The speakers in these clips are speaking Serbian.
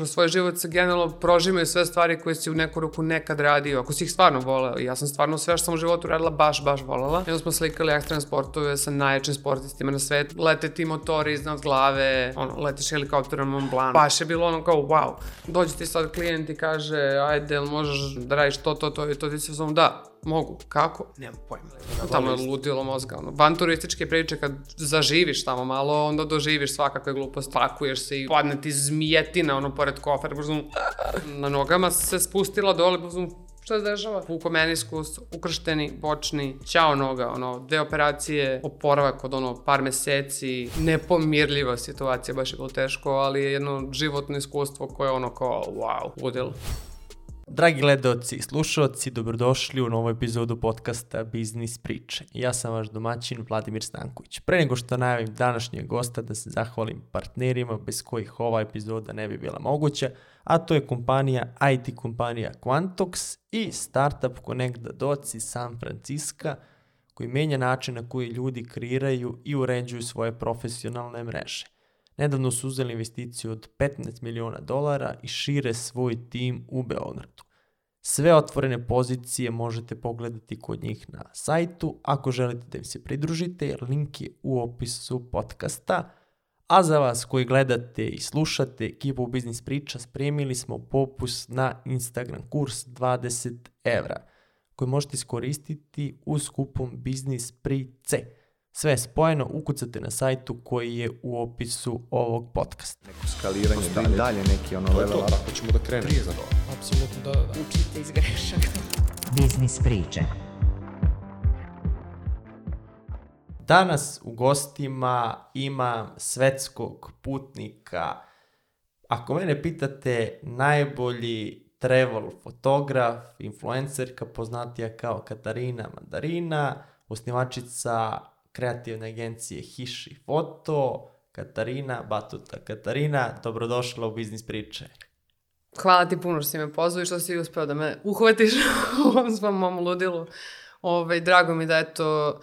Kroz svoj život se generalno prožimaju sve stvari koje si u neku ruku nekad radio, ako si ih stvarno voleo. Ja sam stvarno sve što sam u životu radila baš, baš volela. Onda smo slikali ekstremne sportove sa najjačim sportistima na svetu. Lete ti motori iznad glave, ono, letiš helikopterom Mont Blanc. Baš je bilo ono kao, wow. Dođe ti sad klijent i kaže, ajde, možeš da radiš to, to, to i to, ti se zovem, da, mogu. Kako? Nemam pojma. Tamo je ludilo mozga. Ono. Van turističke priče, kad zaživiš tamo malo, onda doživiš svakakve glupost, takuješ se i padne ti zmijetina, ono, pored kofera, brzum, na nogama se spustila dole, brzum, šta se dešava? Vukomeniskus, ukršteni, bočni, ćao noga, ono, dve operacije, oporavak od ono par meseci, nepomirljiva situacija, baš je bilo teško, ali je jedno životno iskustvo koje je ono kao, wow, udjel. Dragi gledalci i slušalci, dobrodošli u novu epizodu podcasta Biznis priče. Ja sam vaš domaćin Vladimir Stanković. Pre nego što najavim današnjeg gosta da se zahvalim partnerima bez kojih ova epizoda ne bi bila moguća, a to je kompanija IT kompanija Quantox i startup Connect Dots iz San Francisco koji menja način na koji ljudi kreiraju i uređuju svoje profesionalne mreže. Nedavno su uzeli investiciju od 15 miliona dolara i šire svoj tim u Beogradu. Sve otvorene pozicije možete pogledati kod njih na sajtu ako želite da im se pridružite, link je u opisu podcasta. A za vas koji gledate i slušate ekipu Biznis Priča, spremili smo popust na Instagram kurs 20 evra koji možete iskoristiti uz kupom Biznis Price. Sve je spojeno, ukucate na sajtu koji je u opisu ovog podcasta. Neko skaliranje, da i dalje neki ono level up. Ako ćemo da krenemo za to. Apsolutno, da, da, da. Učite iz grešaka. Biznis priče. Danas u gostima imam svetskog putnika, ako mene pitate, najbolji travel fotograf, influencerka poznatija kao Katarina Mandarina, osnivačica kreativne agencije Hiši Foto, Katarina Batuta. Katarina, dobrodošla u Biznis priče. Hvala ti puno što si me pozvao i što si uspeo da me uhvatiš u ovom svom mom ludilu. Ove, drago mi da je to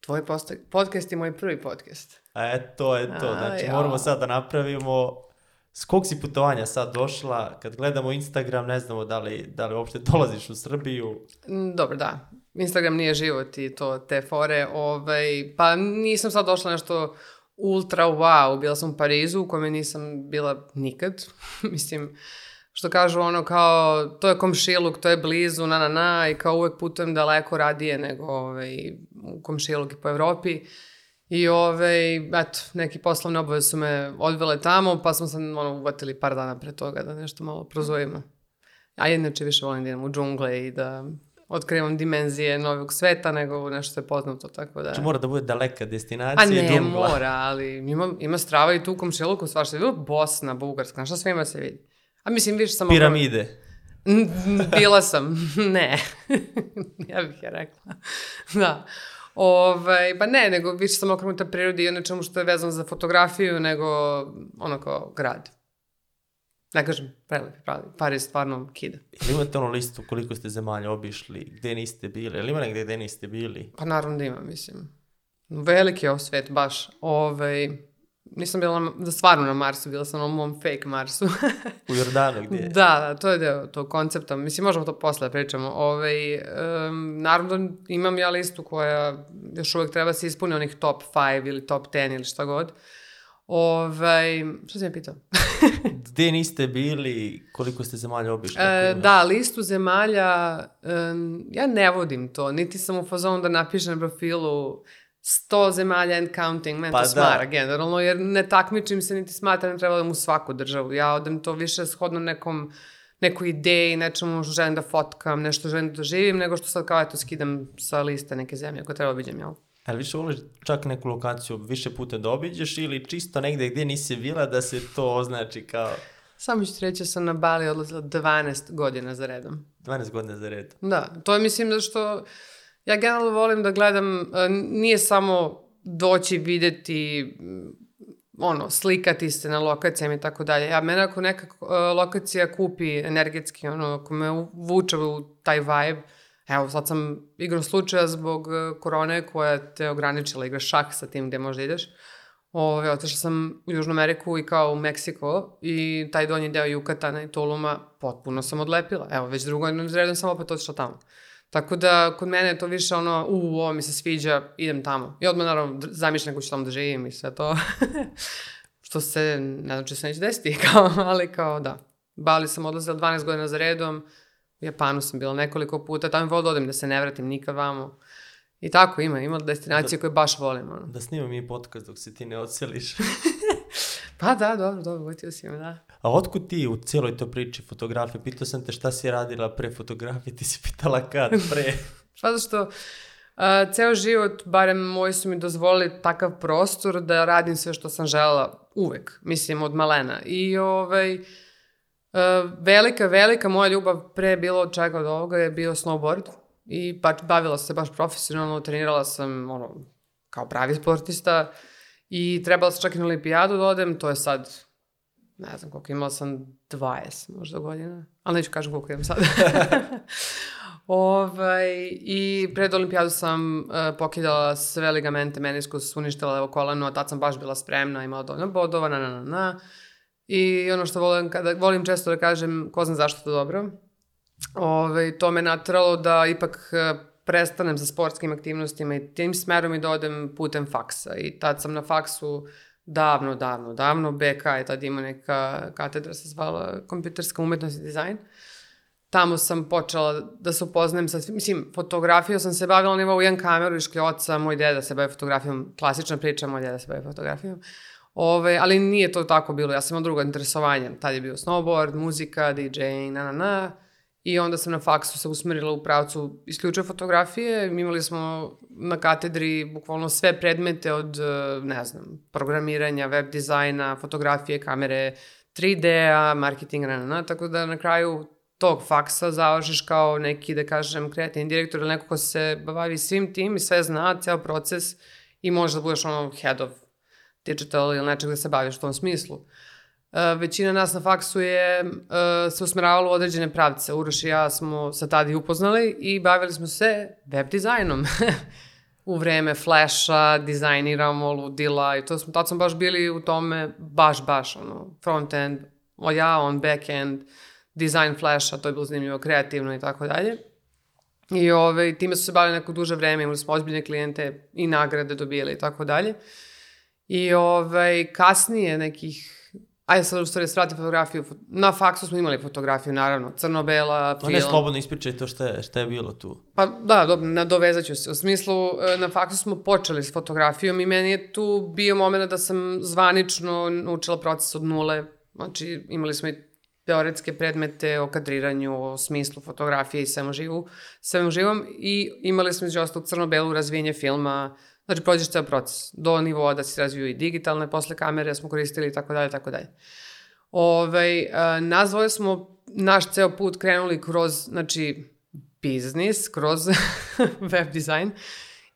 tvoj posta- podcast i moj prvi podcast. A e, to je to. A, Znači, ja. moramo sad da napravimo s kog si putovanja sad došla, kad gledamo Instagram ne znamo da li, da li uopšte dolaziš u Srbiju. Mm, Dobro, da. Instagram nije život i to te fore. Ovaj, pa nisam sad došla nešto ultra wow. Bila sam u Parizu u kome nisam bila nikad. Mislim, što kažu ono kao, to je komšiluk, to je blizu, na na na, i kao uvek putujem daleko radije nego ovaj, u komšiluk i po Evropi. I ovaj, eto, neki poslovne obave su me odvele tamo, pa smo se ono, uvatili par dana pre toga da nešto malo prozujemo. A inače više volim da idem u džungle i da otkrivam dimenzije novog sveta nego nešto što je poznato, tako da... Znači mora da bude daleka A destinacija i ne, džungla. mora, ali ima, ima strava i tu u komšiluku svašta. Bilo Bosna, Bugarska, znaš šta sve ima se vidi. A mislim, više sam... Piramide. Bila sam. ne. ja bih je rekla. da. Ovaj, pa ne, nego više sam okrenuta prirodi i o nečemu što je vezano za fotografiju, nego ono kao grad. Ne kažem, prelepi, pravi. Pariz stvarno kida. Ili imate ono listu koliko ste zemalja obišli, gde niste bili, ili ima negde gde niste bili? Pa naravno da ima, mislim. Veliki je ovo svet, baš. Ovaj, nisam bila na, da stvarno na Marsu, bila sam na mom fake Marsu. U Jordanu gde? Da, da, to je deo tog koncepta. Mislim, možemo to posle da pričamo. Ove, um, naravno, da imam ja listu koja još uvek treba se ispuni onih top 5 ili top 10 ili šta god. Ove, šta si me pitao? Gde niste bili, koliko ste zemalja obišli? E, imaš? da, listu zemalja, em, ja ne vodim to, niti sam u fazonu da napišem na profilu 100 zemalja and counting, meni Pa to da. smara generalno, jer ne takmičim se, niti smatram da treba da u svaku državu. Ja odem to više shodno nekom nekoj ideji, nečemu što želim da fotkam, nešto želim da doživim, nego što sad kao eto skidam sa liste neke zemlje ako treba obiđem, jel? Ali više voliš čak neku lokaciju više puta da obiđeš ili čisto negde gde nisi bila da se to označi kao Samo ću reći da sam na Bali odlazila 12 godina za redom. 12 godina za red? Da, to je mislim da što ja generalno volim da gledam, e, nije samo doći videti ono, slikati se na lokacijama i tako dalje. Ja, mene ako neka e, lokacija kupi energetski, ono, ako me vuče u taj vibe, evo, sad sam igrom slučaja zbog e, korone koja te ograničila, igraš šah sa tim gde možda ideš, Ove, otišla sam u Južnu Ameriku i kao u Meksiko i taj donji deo Jukatana i Tuluma potpuno sam odlepila. Evo, već drugo redom sam opet otišla tamo. Tako da, kod mene je to više ono, u, ovo mi se sviđa, idem tamo. I odmah, naravno, zamišljam kako ću tamo da živim i sve to. Što se, ne znam če se neće desiti, kao, ali kao, da. Bali sam odlazila 12 godina za redom, u Japanu sam bila nekoliko puta, tamo volim da odem da se ne vratim nikad vamo. I tako ima, ima destinacije koje baš volim. Ono. Da snimam mi podcast dok se ti ne odseliš. Pa da, dobro, dobro, uvotio si me, da. A otkud ti u cijeloj to priči fotografije? Pitao sam te šta si radila pre fotografije, ti si pitala kad pre. Pa zašto uh, ceo život, barem moji su mi dozvolili takav prostor da radim sve što sam želela uvek, mislim od malena. I ovaj, uh, velika, velika moja ljubav pre bilo čega od ovoga je bio snowboard. I pa, bavila se baš profesionalno, trenirala sam ono, kao pravi sportista i trebala sam čak i na olimpijadu da odem, to je sad ne znam koliko imala sam 20 možda godina, ali neću kažem koliko imam sad. ovaj, I pred olimpijadu sam uh, pokidala sve ligamente meniskus, uništila levo koleno, a tad sam baš bila spremna, imala dovoljno bodova, na, na, na, na. I ono što volim, kada, volim često da kažem, ko zna zašto to dobro, ovaj, to me natralo da ipak uh, prestanem sa sportskim aktivnostima i tim smerom i da odem putem faksa. I tad sam na faksu davno, davno, davno, BK je tad imao neka katedra se zvala kompjuterska umetnost i dizajn. Tamo sam počela da se upoznajem sa, mislim, fotografijom sam se bavila, on imao jedan kameru iz kljoca, moj deda se bavi fotografijom, klasična priča, moj deda se bavi fotografijom. Ove, ali nije to tako bilo, ja sam imala drugo interesovanje. Tad je bio snowboard, muzika, DJ, na na na. I onda sam na faksu se usmerila u pravcu isključivo fotografije. Imali smo na katedri bukvalno sve predmete od, ne znam, programiranja, web dizajna, fotografije, kamere, 3D-a, marketinga, na, na, na, tako da na kraju tog faksa završiš kao neki, da kažem, kreativni direktor ili neko ko se bavi svim tim i sve zna, ceo proces i možeš da budeš ono head of digital ili nečeg da se baviš u tom smislu. Uh, većina nas na faksu je uh, se usmeravala u određene pravce. Uroš i ja smo se tada i upoznali i bavili smo se web dizajnom. u vreme flasha, dizajniramo, ludila i to smo, tad smo baš bili u tome baš, baš, ono, front-end, ja, on back-end, dizajn flasha, to je bilo zanimljivo, kreativno i tako dalje. I ove, time su se bavili neko duže vreme, imali smo ozbiljne klijente i nagrade dobijali i tako dalje. I ovaj, kasnije nekih Ajde sad u stvari svrati fotografiju. Na faksu smo imali fotografiju, naravno. Crno-bela, film. Ne, slobodno ispričaj to šta je, šta je bilo tu. Pa da, dobro, nadovezat ću se. U smislu, e, na faksu smo počeli s fotografijom i meni je tu bio moment da sam zvanično naučila proces od nule. Znači, imali smo i teoretske predmete o kadriranju, o smislu fotografije i svemu živu, svemu živom i imali smo između ostalo crno-belu razvijenje filma, Znači, prođeš ceo proces do nivoa da se razviju i digitalne posle kamere, smo koristili i tako dalje, tako dalje. Ove, nas dvoje smo naš ceo put krenuli kroz, znači, biznis, kroz web dizajn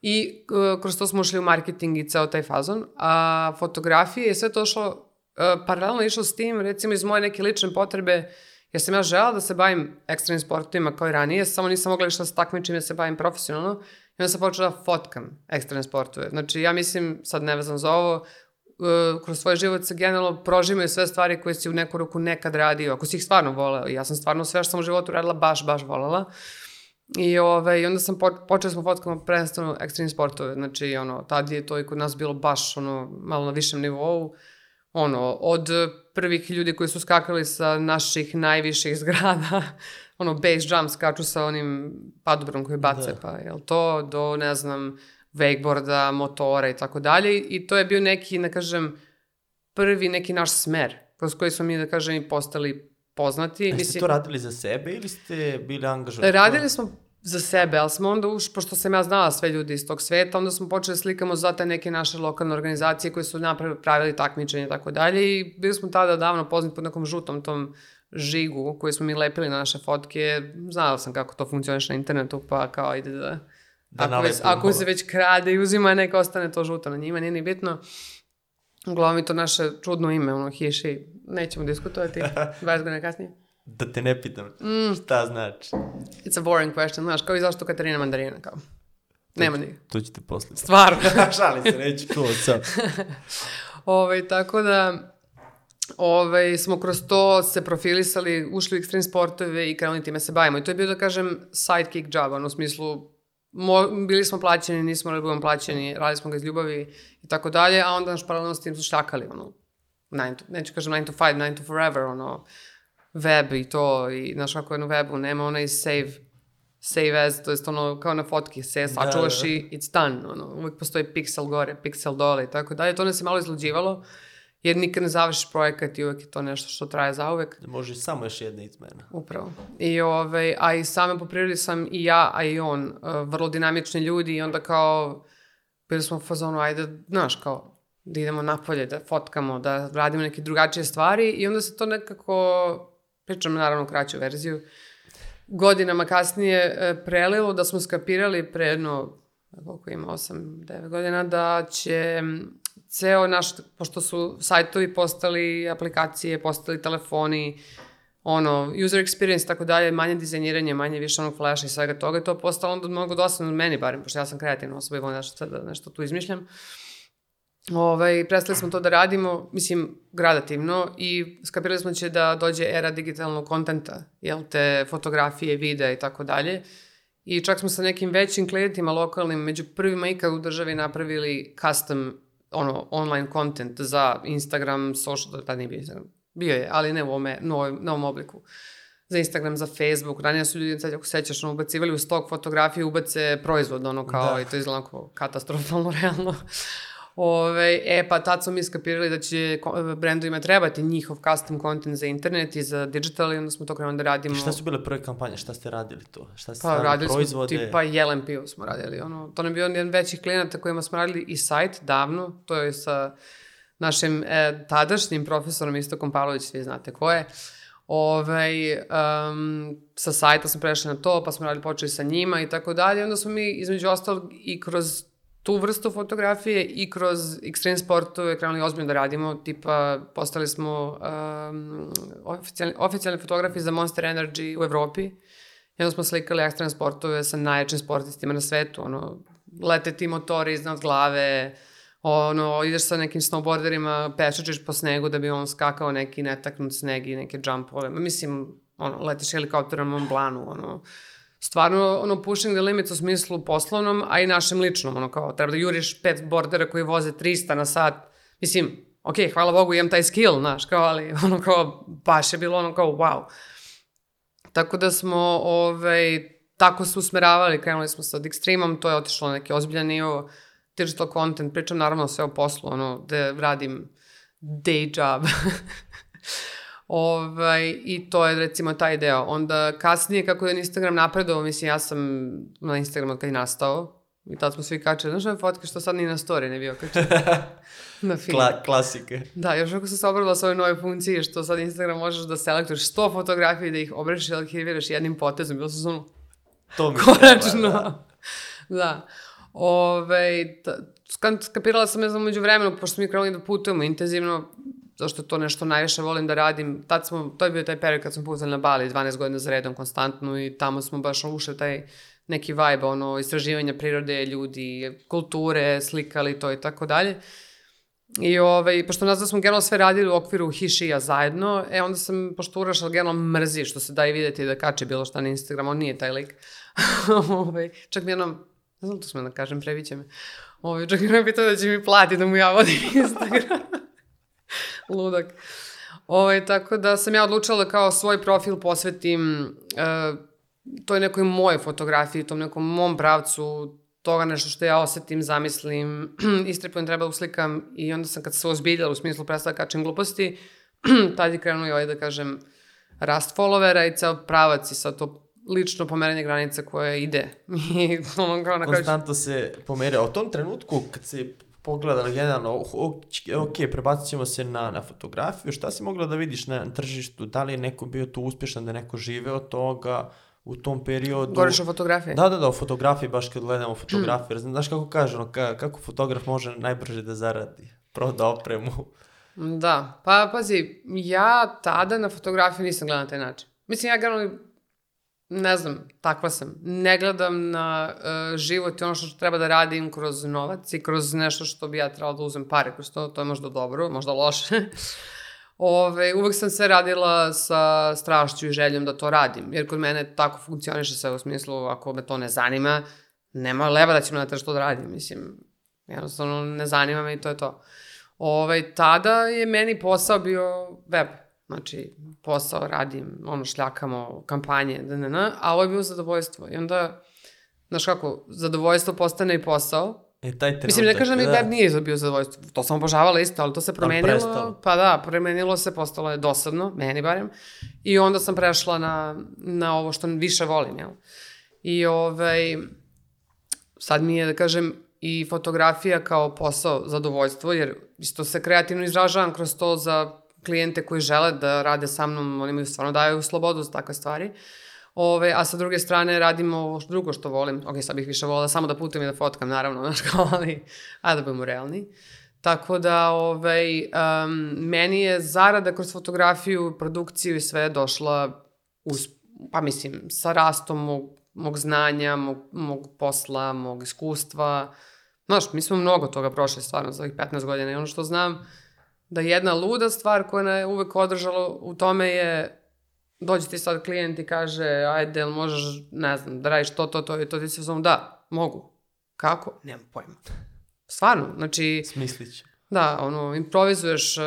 i uh, kroz to smo ušli u marketing i ceo taj fazon. A fotografije je sve to šlo, uh, paralelno išlo s tim, recimo iz moje neke lične potrebe, jer sam ja žela da se bavim ekstremnim sportovima kao i ranije, samo nisam mogla išla da se takmičim da se bavim profesionalno, I onda sam počela da fotkam ekstremne sportove. Znači, ja mislim, sad nevezano za ovo, uh, kroz svoj život se generalno prožimaju sve stvari koje si u neku ruku nekad radio, ako si ih stvarno voleo. Ja sam stvarno sve što sam u životu radila baš, baš volela. I, ove, I onda sam po, počela smo fotkama predstavno ekstremne sportove. Znači, ono, tad je to i kod nas bilo baš ono, malo na višem nivou. Ono, od prvih ljudi koji su skakali sa naših najviših zgrada ono base jump skaču sa onim padobrom koji bace, da. pa jel to, do ne znam, wakeboarda, motora i tako dalje i to je bio neki, da kažem, prvi neki naš smer kroz koji smo mi, da kažem, i postali poznati. A ste Mislim, to radili za sebe ili ste bili angažovani? Radili smo za sebe, ali smo onda uš, pošto sam ja znala sve ljudi iz tog sveta, onda smo počeli slikamo za te neke naše lokalne organizacije koje su napravili takmičenje i tako dalje i bili smo tada davno poznati pod nekom žutom tom žigu koju smo mi lepili na naše fotke, znala sam kako to funkcioniše na internetu, pa kao ide da... da ako, već, ako se već krade i uzima, neka ostane to žuto na njima, nije ni bitno. Uglavnom to naše čudno ime, ono, hiši, nećemo diskutovati, 20 godina kasnije. Da te ne pitam, mm. šta znači? It's a boring question, znaš, kao i zašto Katarina Mandarina, kao. Nema ni. To ćete posle. Stvarno. Šalim se, neću to sad. Ovaj, tako da, ovaj, smo kroz to se profilisali, ušli u ekstrem sportove i krenuli time se bavimo. I to je bio, da kažem, sidekick job, ono, u smislu, mo, bili smo plaćeni, nismo morali da budemo plaćeni, radili smo ga iz ljubavi i tako dalje, a onda naš paralelno s tim su štakali, ono, nine to, neću kažem 9 to 5, 9 to forever, ono, web i to, i znaš kako je na webu, nema onaj save, save as, to je ono kao na fotki, se sačuvaš da. i it's done, ono, uvijek postoji piksel gore, piksel dole i tako dalje, to nas je malo izluđivalo, jer nikad ne završiš projekat i uvek je to nešto što traje zauvek. Može samo još jedna izmena. Upravo. I ovaj, a i same po prirodi sam i ja, a i on, uh, vrlo dinamični ljudi i onda kao, bili smo u fazonu, ajde, znaš, kao, da idemo napolje, da fotkamo, da radimo neke drugačije stvari i onda se to nekako, pričam naravno kraću verziju, godinama kasnije e, prelilo da smo skapirali pre jedno, koliko ima, 8-9 godina, da će ceo naš, pošto su sajtovi postali aplikacije, postali telefoni, ono, user experience tako dalje, manje dizajniranje, manje više onog flasha i svega toga, to je postalo onda mnogo dosadno meni barem, pošto ja sam kreativna osoba i volim nešto, da nešto tu izmišljam. Ovaj, prestali smo to da radimo, mislim, gradativno i skapirali smo će da dođe era digitalnog kontenta, jel te, fotografije, videa i tako dalje. I čak smo sa nekim većim klijentima lokalnim, među prvima ikad u državi napravili custom ono, online content za Instagram, social, tad nije bio Instagram, bio je, ali ne u ovome, novom, novom obliku. Za Instagram, za Facebook, ranije su ljudi, sad ako sećaš, ono, ubacivali u stok fotografije, ubace proizvod, ono, kao, Da. i to izgleda onako katastrofalno, realno. Ove, e, pa tad smo mi skapirali da će ko- brendovima trebati njihov custom content za internet i za digital i onda smo to krenuli da radimo. Šta su bile prve kampanje? Šta ste radili to? Šta ste Pa radili proizvode? smo tipa Jelen pivo smo radili. Ono, to nam je bio jedan većih klijenata kojima smo radili i sajt davno. To je sa našim e, tadašnjim profesorom Istokom Pavlović, svi znate ko je. Ovaj, um, sa sajta smo prešli na to, pa smo radili počeli sa njima i tako dalje. Onda smo mi između ostalog i kroz tu vrstu fotografije i kroz extreme sportove krenuli ozbiljno da radimo, tipa postali smo um, oficijalni, oficijalni fotografi za Monster Energy u Evropi onda smo slikali ekstremne sportove sa najjačim sportistima na svetu, ono, lete ti motori iznad glave, ono, ideš sa nekim snowboarderima, pešačiš po snegu da bi on skakao neki netaknut sneg i neke jumpove. Mislim, ono, letiš helikopterom na Mont Blancu, ono, stvarno, ono, pushing the limits u smislu poslovnom, a i našem ličnom, ono, kao, treba da juriš pet bordera koji voze 300 na sat. Mislim, ok, hvala Bogu, imam taj skill, znaš, kao, ali, ono, kao, baš je bilo ono, kao, wow. Tako da smo, ovaj, tako se usmeravali, krenuli smo sa Extremeom, to je otišlo na neki ozbiljan nivo, digital content, pričam naravno sve o poslu, ono, da radim day job. ovaj, I to je recimo taj deo. Onda kasnije kako je Instagram napredovao, mislim ja sam na Instagramu od kad je nastao i tad smo svi kačali, znaš ove fotke što sad ni na story ne bio kačali. na film. Kla, klasike. Da, još ako sam se obradila sa ovoj nove funkciji, što sad Instagram možeš da selektuješ 100 fotografija i da ih obrišeš i arhiviraš jednim potezom. Bilo sam ono, To mi konačno. da. da. Ove, ta, ska- skapirala sam, ne znam, među vremenu, pošto smo mi krenuli da putujemo intenzivno, zašto to nešto najviše volim da radim. Tad smo, to je bio taj period kad smo putovali na Bali, 12 godina za redom konstantno i tamo smo baš ušli taj neki vibe, ono, istraživanja prirode, ljudi, kulture, slikali to i tako dalje. I ovaj, pošto nas da smo generalno sve radili u okviru Hišija zajedno, e onda sam, pošto Uraš generalno mrzi, što se da i vidjeti da kače bilo šta na Instagram, on nije taj lik. ovaj, čak mi jednom, ne znam to smo da kažem, previće me. Ovaj, čak mi jednom pitao da će mi plati da mu ja vodim Instagram. Ludak. Ovaj, tako da sam ja odlučila da kao svoj profil posvetim uh, toj nekoj moje fotografiji, tom nekom mom pravcu, toga nešto što ja osetim, zamislim, istripujem, treba da uslikam i onda sam kad se ozbiljala u smislu prestala da kačem gluposti, tad je krenuo i ovaj da kažem rast followera i ceo pravac i sad to lično pomeranje granica koje ide. I ono kao na kraju... Konstantno se pomere. A u tom trenutku, kad se pogleda generalno, ok, prebacit ćemo se na, na fotografiju, šta si mogla da vidiš na tržištu? Da li je neko bio tu uspešan, da je neko žive od toga u tom periodu? Govoriš o fotografiji? Da, da, da, o fotografiji, baš kad gledamo fotografije. Mm. Znaš kako kaže, ono, ka, kako fotograf može najbrže da zaradi? Proda opremu. Da, pa pazi, ja tada na fotografiju nisam gledala na taj način. Mislim, ja generalno ne znam, takva sam. Ne gledam na uh, život i ono što treba da radim kroz novac i kroz nešto što bi ja trebala da uzem pare kroz to, to je možda dobro, možda loše. Ove, uvek sam se radila sa strašću i željom da to radim, jer kod mene tako funkcioniše sve u smislu, ako me to ne zanima, nema leva da ću na što da radim, mislim, jednostavno ne zanima me i to je to. Ove, tada je meni posao bio web, znači posao radim, ono, šljakamo kampanje, dnn, a ovo je bilo zadovoljstvo. I onda, znaš kako, zadovoljstvo postane i posao, E, taj trenutak, Mislim, ne kažem da web nije bio zadovoljstvo. To sam obožavala isto, ali to se promenilo. prestalo. Pa da, promenilo se, postalo je dosadno, meni barem. I onda sam prešla na, na ovo što više volim, jel? I ovaj, sad mi je, da kažem, i fotografija kao posao zadovoljstvo, jer isto se kreativno izražavam kroz to za klijente koji žele da rade sa mnom, oni mi stvarno daju slobodu za takve stvari. Ove, a sa druge strane radimo ovo drugo što volim. Ok, sad bih više volila samo da putujem i da fotkam, naravno, znaš kao, ali, a da budemo realni. Tako da, ovaj, um, meni je zarada kroz fotografiju, produkciju i sve došla uz, pa mislim, sa rastom mog, mog znanja, mog, mog posla, mog iskustva. Znaš, mi smo mnogo toga prošli stvarno za ovih 15 godina i ono što znam da jedna luda stvar koja je uvek održala u tome je dođe ti sad klijent i kaže ajde, jel možeš, ne znam, da radiš to, to, to i to, ti se zovem, da, mogu. Kako? Nemam pojma. Stvarno, znači, Smislit ću. da, ono, improvizuješ, uh,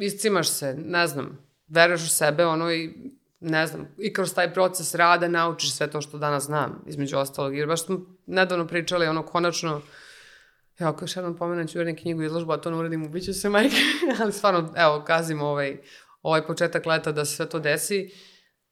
iscimaš se, ne znam, veruješ u sebe, ono, i ne znam, i kroz taj proces rada naučiš sve to što danas znam, između ostalog, jer baš smo nedavno pričali, ono, konačno, evo, ako još jednom pomenem ću urediti knjigu izložbu, a to ne uradim, ubiću se, majke, ali stvarno, evo, kazimo ovaj, ovaj početak leta da se sve to desi.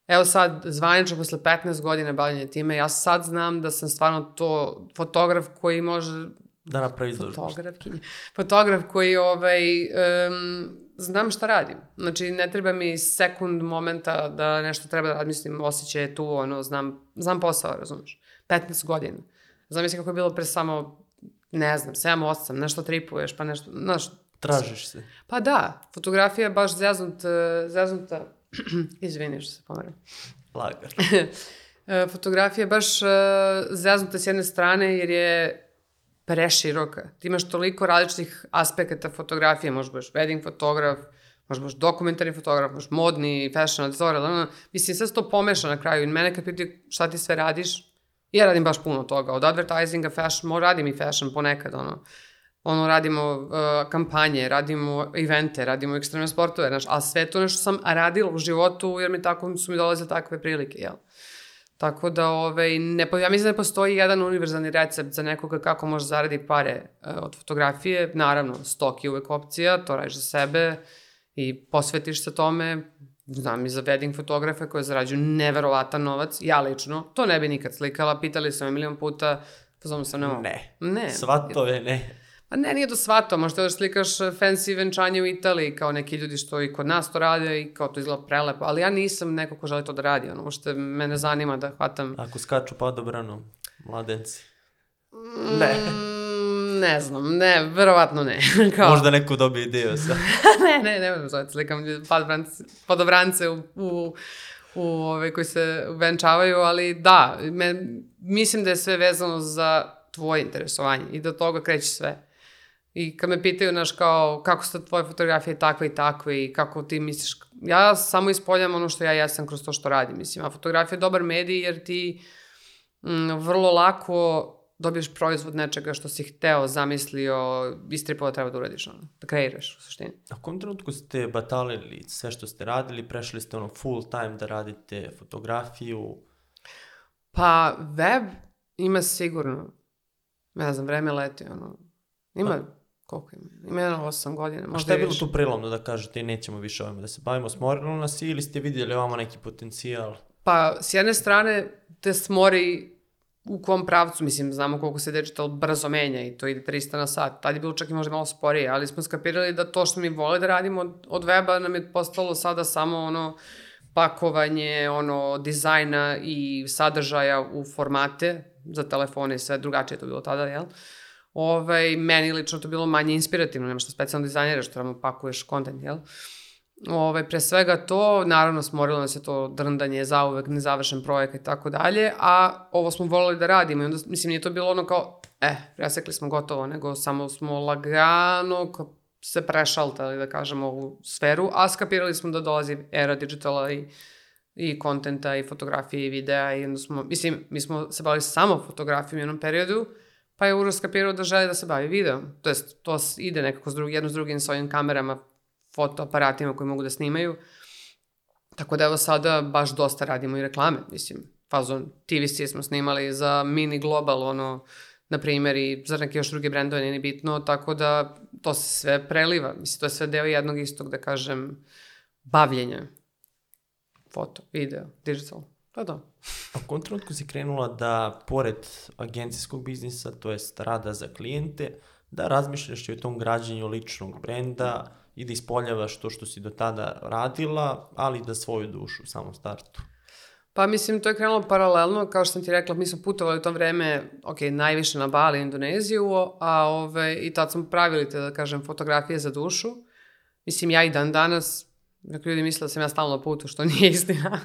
Evo sad, zvanično posle 15 godina bavljanja time, ja sad znam da sam stvarno to fotograf koji može Da napravi izložbu. Fotografkinja. Fotograf koji, ovaj, um, znam šta radim. Znači, ne treba mi sekund momenta da nešto treba da radim, mislim, osjećaj je tu, ono, znam, znam posao, razumeš. 15 godina. Zamisli kako je bilo pre samo, ne znam, 7-8, nešto tripuješ, pa nešto, znaš, Tražiš se. pa da, fotografija je baš zeznut, eh, zeznuta, izvini što se pomeram. Lagar. E, fotografija je baš uh, zeznuta s jedne strane jer je preširoka. Ti imaš toliko različitih aspekata fotografije, možeš baš wedding fotograf, možeš baš dokumentarni fotograf, možeš modni, fashion, ono, mislim, sve se to pomeša na kraju i mene kad pitaju šta ti sve radiš, ja radim baš puno toga, od advertisinga, fashion, radim i fashion ponekad, ono, ono, radimo uh, kampanje, radimo evente, radimo ekstremne sportove, znaš, a sve to nešto sam radila u životu, jer mi tako su mi dolazile takve prilike, jel? Tako da, ovaj, ne, ja mislim da postoji jedan univerzalni recept za nekoga kako može zaradi pare uh, od fotografije. Naravno, stok je uvek opcija, to radiš za sebe i posvetiš se tome. Znam i za wedding fotografe koje zarađuju neverovatan novac. Ja lično, to ne bi nikad slikala. Pitali su me milion puta, pozvamo se ne mogu. Ne. Ne. Svatove, ne. Pa ne, nije to svato, možda da slikaš fancy venčanje u Italiji, kao neki ljudi što i kod nas to rade i kao to izgleda prelepo, ali ja nisam neko ko želi to da radi, ono, što mene zanima da hvatam... Ako skaču padobranom, mladenci. Ne. Mm, ne znam, ne, verovatno ne. kao, Možda neko dobije ideju sa... ne, ne, ne možem zoveti, slikam padobrance, padobrance u, u, u ove, koji se venčavaju, ali da, me, mislim da je sve vezano za tvoje interesovanje i do toga kreće sve. I kad me pitaju, znaš, kao, kako su tvoje fotografije takve i takve i kako ti misliš, ja samo ispoljam ono što ja jesam kroz to što radim, mislim, a fotografija je dobar medij jer ti mm, vrlo lako dobiješ proizvod nečega što si hteo, zamislio, istripao treba da uradiš, ono, da kreiraš u suštini. Na kom trenutku ste batalili sve što ste radili, prešli ste ono full time da radite fotografiju, Pa, web ima sigurno, ne znam, vreme leti, ono, ima, koliko ima, ima jedno osam godina, A možda šta je bilo više. tu prilomno da kažete nećemo više ovime da se bavimo, smorilo nas ili ste vidjeli ovamo neki potencijal? Pa, s jedne strane, te smori u kom pravcu, mislim, znamo koliko se digital brzo menja i to ide 300 na sat. Tad je bilo čak i možda malo sporije, ali smo skapirali da to što mi vole da radimo od, od weba nam je postalo sada samo ono pakovanje, ono, dizajna i sadržaja u formate za telefone i sve, drugačije je to bilo tada, jel? Ovaj, meni lično to bilo manje inspirativno, nema što specijalno dizajniraš, što tamo pakuješ kontent, jel? Ove, pre svega to, naravno smorilo nas je to drndanje, zauvek nezavršen projekat i tako dalje, a ovo smo volili da radimo i onda, mislim, nije to bilo ono kao, eh, presekli smo gotovo, nego samo smo lagano se prešaltali, da kažemo, u sferu, a skapirali smo da dolazi era digitala i i kontenta i fotografije i videa i onda smo, mislim, mi smo se bavili samo fotografijom u jednom periodu, pa je Uroš skapirao da želi da se bavi videom. To jest, to ide nekako s drugi, jedno s drugim s ovim kamerama, fotoaparatima koji mogu da snimaju. Tako da evo sada baš dosta radimo i reklame, mislim. Fazon TVC smo snimali za Mini Global, ono, na primjer, i za neke još druge brendove, nije ni bitno, tako da to se sve preliva. Mislim, to je sve deo jednog istog, da kažem, bavljenja. Foto, video, digital. Pa da. A u si krenula da, pored agencijskog biznisa, to jest rada za klijente, da razmišljaš i o tom građenju ličnog brenda i da ispoljavaš to što si do tada radila, ali da svoju dušu u samom startu? Pa mislim, to je krenulo paralelno, kao što sam ti rekla, mi smo putovali u to vreme, ok, najviše na Bali, Indoneziju, a ove, i tad smo pravili te, da kažem, fotografije za dušu. Mislim, ja i dan danas, Dakle, ljudi misle da sam ja stalno na putu, što nije istina.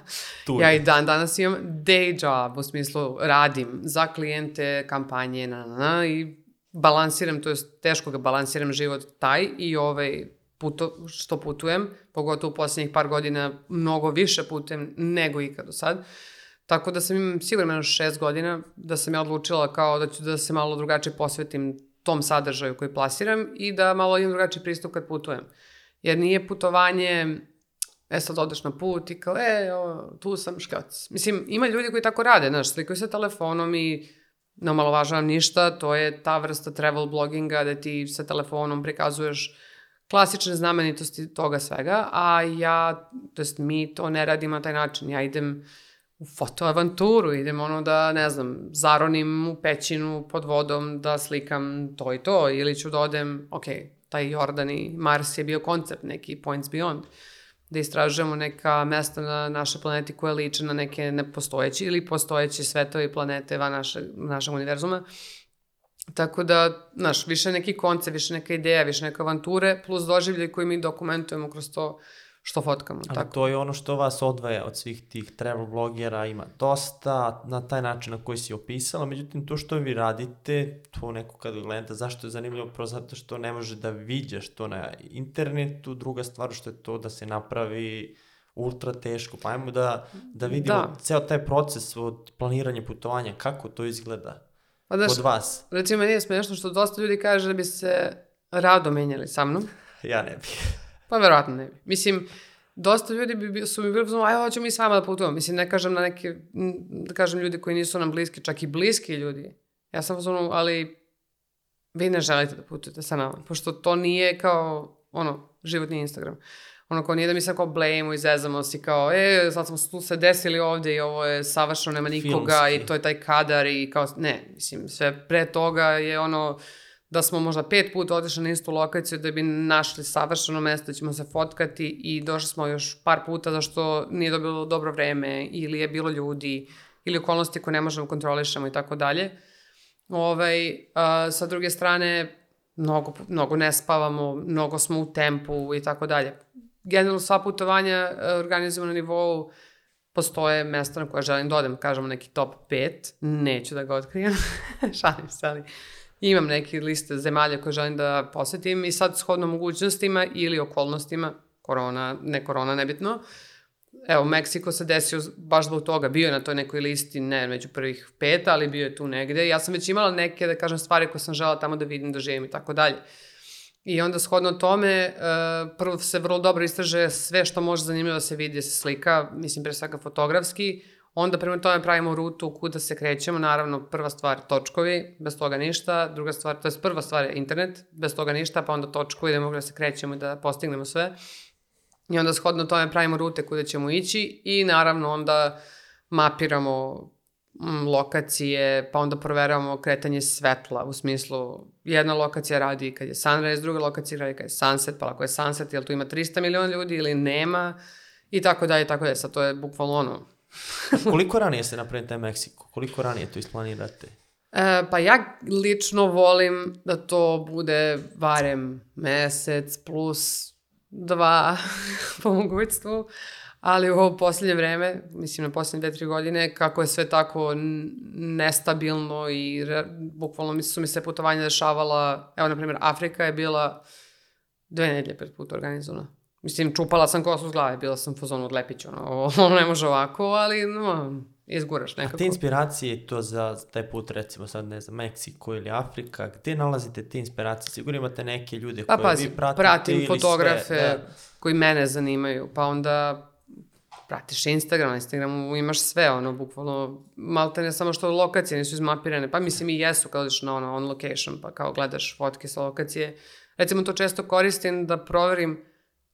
Tu ja i dan danas imam day job, u smislu radim za klijente, kampanje, na, na, na, i balansiram, to je teško ga balansiram život taj i ovaj puto, što putujem, pogotovo u poslednjih par godina mnogo više putujem nego ikad do sad. Tako da sam imam sigurno šest godina da sam ja odlučila kao da ću da se malo drugačije posvetim tom sadržaju koji plasiram i da malo imam drugačiji pristup kad putujem. Jer nije putovanje, e sad odeš na put i kao, e, o, tu sam škac. Mislim, ima ljudi koji tako rade, znaš, slikaju se telefonom i ne omalovažavam ništa, to je ta vrsta travel bloginga da ti sa telefonom prikazuješ klasične znamenitosti toga svega, a ja, to jest mi to ne radimo na taj način. Ja idem u fotoavanturu, idem ono da, ne znam, zaronim u pećinu pod vodom da slikam to i to, ili ću da odem, ok, taj Jordan i Mars je bio koncept, neki Points Beyond, da istražujemo neka mesta na našoj planeti koje liče na neke nepostojeći ili postojeći svetovi planete van naše, našeg univerzuma. Tako da, znaš, više neki koncept, više neka ideja, više neke avanture, plus doživlje koji mi dokumentujemo kroz to što fotkamo. Ali tako. to je ono što vas odvaja od svih tih travel blogera, ima dosta, na taj način na koji si opisala, međutim to što vi radite, to neko kad gleda, zašto je zanimljivo, prvo zato što ne može da viđaš to na internetu, druga stvar što je to da se napravi ultra teško, pa ajmo da, da vidimo Da. ceo taj proces od planiranja putovanja, kako to izgleda Pa, znaš, kod vas. recimo, meni je smešno što dosta ljudi kaže da bi se rado menjali sa mnom. Ja ne bih. Pa verovatno ne bi. Mislim, dosta ljudi bi, bi- su mi bili uzmano, aj, hoćemo mi s vama da putujemo. Mislim, ne kažem na neke, da kažem ljudi koji nisu nam bliski, čak i bliski ljudi. Ja sam uzmano, ali vi ne želite da putujete sa nama, pošto to nije kao, ono, životni Instagram. Ono kao nije da mi sad kao blejemo i zezamo si kao, e, sad smo tu se desili ovde i ovo je savršeno, nema nikoga Filmski. i to je taj kadar i kao, ne, mislim, sve pre toga je ono, da smo možda pet puta otišli na istu lokaciju da bi našli savršeno mesto, da ćemo se fotkati i došli smo još par puta zašto nije dobilo dobro vreme ili je bilo ljudi ili okolnosti koje ne možemo da kontrolišemo i tako dalje. Ovaj, a, sa druge strane, mnogo, mnogo ne spavamo, mnogo smo u tempu i tako dalje. Generalno sva putovanja e, organizujemo na nivou postoje mesta na koje želim da odem, kažemo neki top 5, neću da ga otkrijem, šalim se, ali imam neke liste zemalja koje želim da posetim i sad shodno mogućnostima ili okolnostima, korona, ne korona, nebitno, Evo, Meksiko se desio baš zbog toga, bio je na toj nekoj listi, ne među prvih pet, ali bio je tu negde. Ja sam već imala neke, da kažem, stvari koje sam žela tamo da vidim, da živim i tako dalje. I onda shodno tome, uh, prvo se vrlo dobro istraže sve što može zanimljivo da se vidi, da se slika, mislim pre svega fotografski, onda prema tome pravimo rutu kuda se krećemo, naravno prva stvar točkovi, bez toga ništa, druga stvar, to je prva stvar je internet, bez toga ništa, pa onda točkovi da mogu da se krećemo i da postignemo sve. I onda shodno tome pravimo rute kuda ćemo ići i naravno onda mapiramo lokacije, pa onda proveravamo kretanje svetla, u smislu jedna lokacija radi kad je sunrise, druga lokacija radi kad je sunset, pa ako je sunset, jel tu ima 300 miliona ljudi ili nema, i tako dalje, i tako dalje. Sad to je bukvalno ono. Koliko ranije se napravi taj Meksiko? Koliko ranije to isplanirate? E, pa ja lično volim da to bude barem mesec plus dva po mogućstvu, ali u ovo posljednje vreme, mislim na posljednje dve, tri godine, kako je sve tako nestabilno i re, bukvalno mi su mi se putovanja dešavala, evo na primjer Afrika je bila dve nedelje pred put organizovana. Mislim, čupala sam kosu s glave, bila sam u fazonu od Lepić, ono, ovo ne može ovako, ali no, izguraš A nekako. te inspiracije to za taj put, recimo sad ne znam, Meksiko ili Afrika, gde nalazite te inspiracije? Sigurno imate neke ljude Pa koje pazi, vi pratite pratim ili fotografe sve, da. koji mene zanimaju, pa onda pratiš Instagram, na Instagramu imaš sve, ono, bukvalno, malte ne samo što lokacije nisu izmapirane, pa mislim i jesu kad odeš na ono, on location, pa kao gledaš fotke sa lokacije. Recimo to često koristim da proverim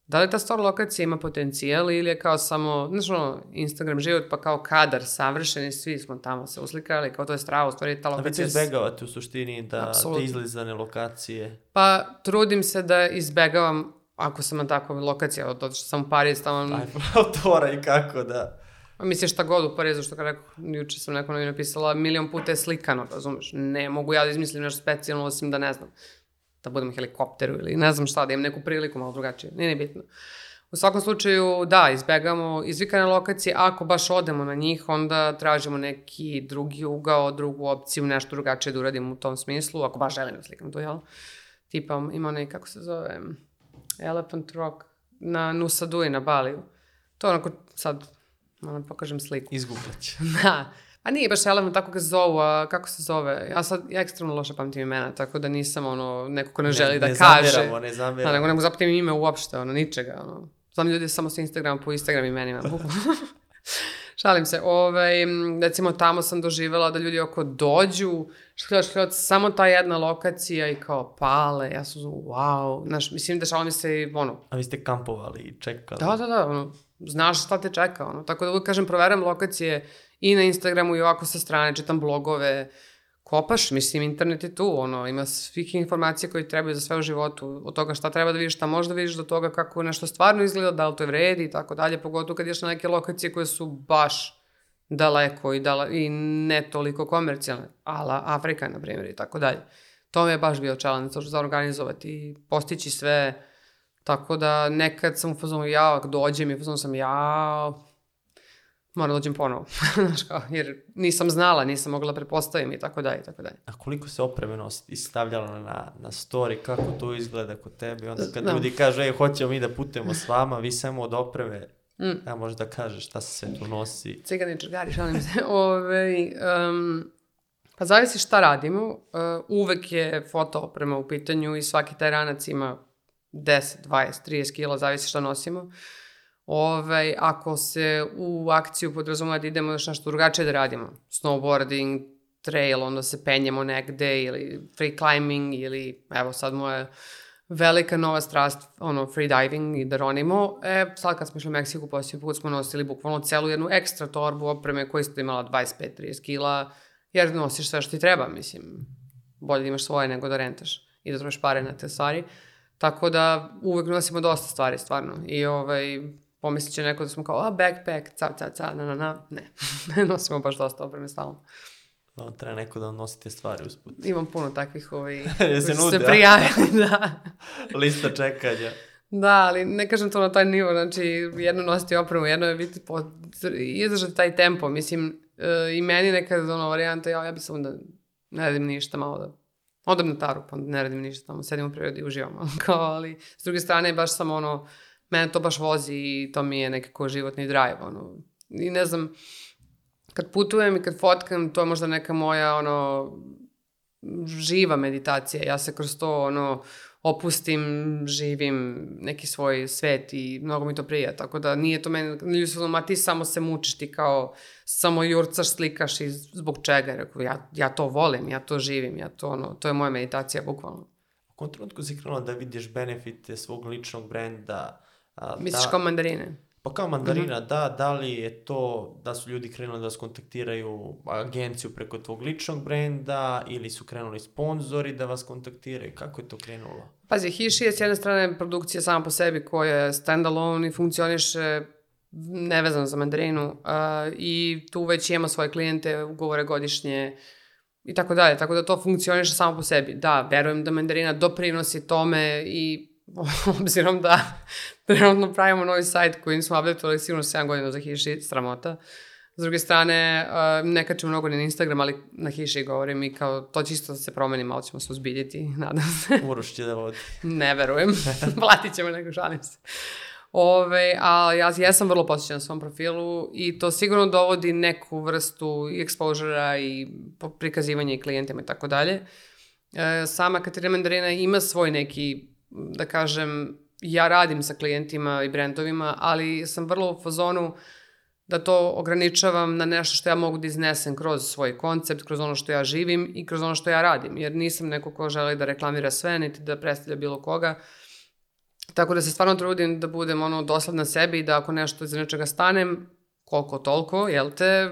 da li ta stvar lokacija ima potencijal ili je kao samo, znaš ono, Instagram život, pa kao kadar savršen i svi smo tamo se uslikali, kao to je strava, u stvari ta lokacija... s- izbegavate u suštini da Apsolutno. te izlizane lokacije. Pa trudim se da izbegavam, ako sam na takvoj lokaciji, od otišla sam u Pariz, tamo, Aj, autora i kako da... pa mislim šta god u Parizu, što kad rekao, juče sam neko novi napisala, milion puta je slikano, razumeš, ne mogu ja da izmislim nešto specijalno, osim da ne znam, da budem helikopteru ili ne znam šta, da imam neku priliku malo drugačije, nije ni bitno. U svakom slučaju, da, izbegamo izvikane lokacije, ako baš odemo na njih, onda tražimo neki drugi ugao, drugu opciju, nešto drugačije da uradimo u tom smislu, ako baš želim da slikam to, jel? Tipa, ima onaj, kako se zove, Elephant Rock na Nusa Dui na Baliju. To onako, sad, moram da pokažem sliku. Izgublat će. Da. Pa nije baš Elephant tako ga zovu, a kako se zove? Ja sad ja ekstremno loše pamtim imena, tako da nisam ono, neko ko ne, želi da ne kaže. Zameramo, ne Da, zameramo. nego ne mogu zapatim ime uopšte, ono, ničega, ono. Znam ljudi samo sa Instagram po Instagram imenima, bukvalno. Šalim se, ovaj, recimo tamo sam doživjela da ljudi oko dođu, škljot, škljot, samo ta jedna lokacija i kao pale, ja sam uzmano, wow, znaš, mislim, dešava mi se i, ono, A vi ste kampovali i čekali. da, da, da, ono, znaš šta te čeka, ono, tako da uvijek kažem, proveram lokacije i na Instagramu i ovako sa strane, čitam blogove, kopaš, mislim, internet je tu, ono, ima svih informacija koje trebaju za sve u životu, od toga šta treba da vidiš, šta možda vidiš, do toga kako nešto stvarno izgleda, da li to je vredi i tako dalje, pogotovo kad ješ na neke lokacije koje su baš daleko i, dala, i ne toliko komercijalne, ala Afrika, na primjer, i tako dalje. To mi je baš bio challenge, za organizovati i postići sve, tako da nekad sam u fazonu, ako dođem i u fazonu sam, jao, moram da dođem ponovo, znaš kao, jer nisam znala, nisam mogla da prepostavim i tako dalje, i tako dalje. A koliko se opreme nosi i stavljala na, na story, kako to izgleda kod tebe? Onda kad Da. ljudi kažu, ej, hoćemo mi da putujemo s vama, vi samo od opreme, Mm. ja možda kažeš šta se sve tu nosi. Cigani čergari, šalim se. Ove, um, pa zavisi šta radimo. Uh, uvek je foto oprema u pitanju i svaki taj ranac ima 10, 20, 30 kila, zavisi šta nosimo. Ove, ako se u akciju podrazumeva da idemo još nešto drugačije da radimo, snowboarding, trail, onda se penjemo negde ili free climbing ili evo sad moja velika nova strast, ono, free diving i da ronimo. E, sad kad smo išli u Meksiku, posljednji put smo nosili bukvalno celu jednu ekstra torbu opreme koja isto imala 25-30 kila, jer nosiš sve što ti treba, mislim. Bolje da imaš svoje nego da rentaš i da trošiš pare na te stvari. Tako da uvek nosimo dosta stvari, stvarno. I ovaj, pomislit će neko da smo kao, a, backpack, ca, ca, ca, na, na, na. Ne, ne nosimo baš dosta opreme stalno. No, treba neko da nosi te stvari usput. Imam puno takvih ovaj, Je koji se nude, se prijavili, da. Lista čekanja. Da, ali ne kažem to na taj nivo, znači jedno nositi opremu, jedno je biti po, izdržati taj tempo, mislim, e, i meni nekad ono varijanta, ja, ja bi samo da ne radim ništa, malo da odem na taru, pa ne radim ništa, tamo sedim u prirodi i uživam, kao, ali s druge strane baš sam ono, mene to baš vozi i to mi je nekako životni drive, ono, i ne znam, kad putujem i kad fotkam, to je možda neka moja, ono, živa meditacija. Ja se kroz to, ono, opustim, živim neki svoj svet i mnogo mi to prija. Tako da nije to meni, ono, ma ti samo se mučiš, ti kao samo jurcaš, slikaš i zbog čega. Rekao, ja, ja to volim, ja to živim, ja to, ono, to je moja meditacija, bukvalno. U trenutku si krenula da vidiš benefite svog ličnog brenda? A, Misliš da, kao mandarine? Pa kao mandarina, da, da li je to da su ljudi krenuli da vas kontaktiraju agenciju preko tvog ličnog brenda ili su krenuli sponzori da vas kontaktiraju? Kako je to krenulo? Pazi, Hiši je s jedne strane produkcija sama po sebi koja je standalone i funkcioniše nevezano za mandarinu uh, i tu već ima svoje klijente, ugovore godišnje i tako dalje. Tako da to funkcioniše samo po sebi. Da, verujem da mandarina doprinosi tome i obzirom da trenutno pravimo novi sajt koji nismo updateovali sigurno 7 godina za hiši, sramota. S druge strane, ne kačem mnogo ni na Instagram, ali na hiši govorim i kao to će isto da se promeni, malo ćemo se uzbiljiti, nadam se. Uroš će da vodi. ne verujem, platit ćemo nego, šalim se. Ove, a ja jesam vrlo posjećena na svom profilu i to sigurno dovodi neku vrstu i exposure i prikazivanja i klijentima i tako dalje. E, sama Katarina Mandarina ima svoj neki, da kažem, ja radim sa klijentima i brendovima, ali sam vrlo u fazonu da to ograničavam na nešto što ja mogu da iznesem kroz svoj koncept, kroz ono što ja živim i kroz ono što ja radim, jer nisam neko ko želi da reklamira sve, niti da predstavlja bilo koga. Tako da se stvarno trudim da budem ono dosledna sebi i da ako nešto iz nečega stanem, koliko toliko, jel te, e,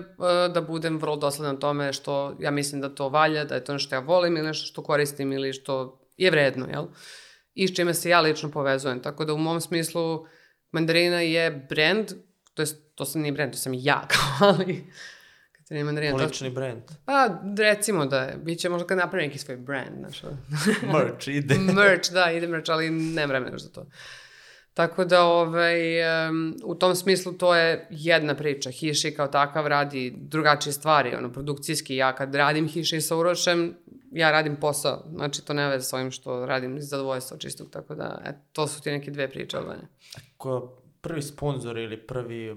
da budem vrlo dosledan tome što ja mislim da to valja, da je to nešto ja volim ili nešto što koristim ili što je vredno, jel? I s čime se ja lično povezujem. Tako da u mom smislu mandarina je brand, to je, to sam nije brand, to sam ja, kao, ali Katarina Mandarina. Lični to... brand. Pa, recimo da je. Biće možda kad napravim neki svoj brand, znaš. merch, ide. merch, da, ide merch, ali ne vremena za to. Tako da, ovaj, um, u tom smislu to je jedna priča. Hiši kao takav radi drugačije stvari, ono, produkcijski. Ja kad radim Hiši sa Urošem, ja radim posao. Znači, to ne veze s ovim što radim iz zadovoljstva čistog. Tako da, et, to su ti neke dve priče od mene. Ko prvi sponsor ili prvi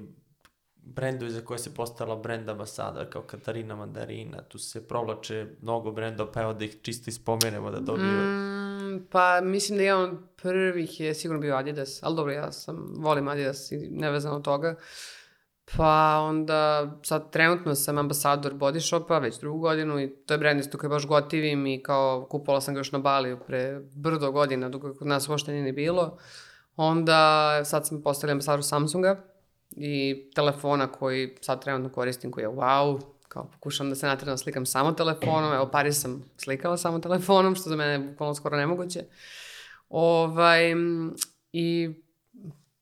brendovi za koje se postala brend ambasador, kao Katarina Mandarina, tu se provlače mnogo brendova, pa evo da ih čisto ispomenemo da dobiju. Mm, pa mislim da jedan od prvih je sigurno bio Adidas, ali dobro, ja sam, volim Adidas i nevezano od toga. Pa onda, sad trenutno sam ambasador Body Shopa već drugu godinu i to je brend isto koji baš gotivim i kao kupovala sam ga još na Baliju pre brdo godina, dok kod nas uopšte nije ni bilo. Onda sad sam postala ambasador Samsunga, i telefona koji sad trenutno koristim koji je wow, kao pokušam da se natredno slikam samo telefonom, evo Paris sam slikala samo telefonom, što za mene je bukvalno skoro nemoguće. Ovaj, I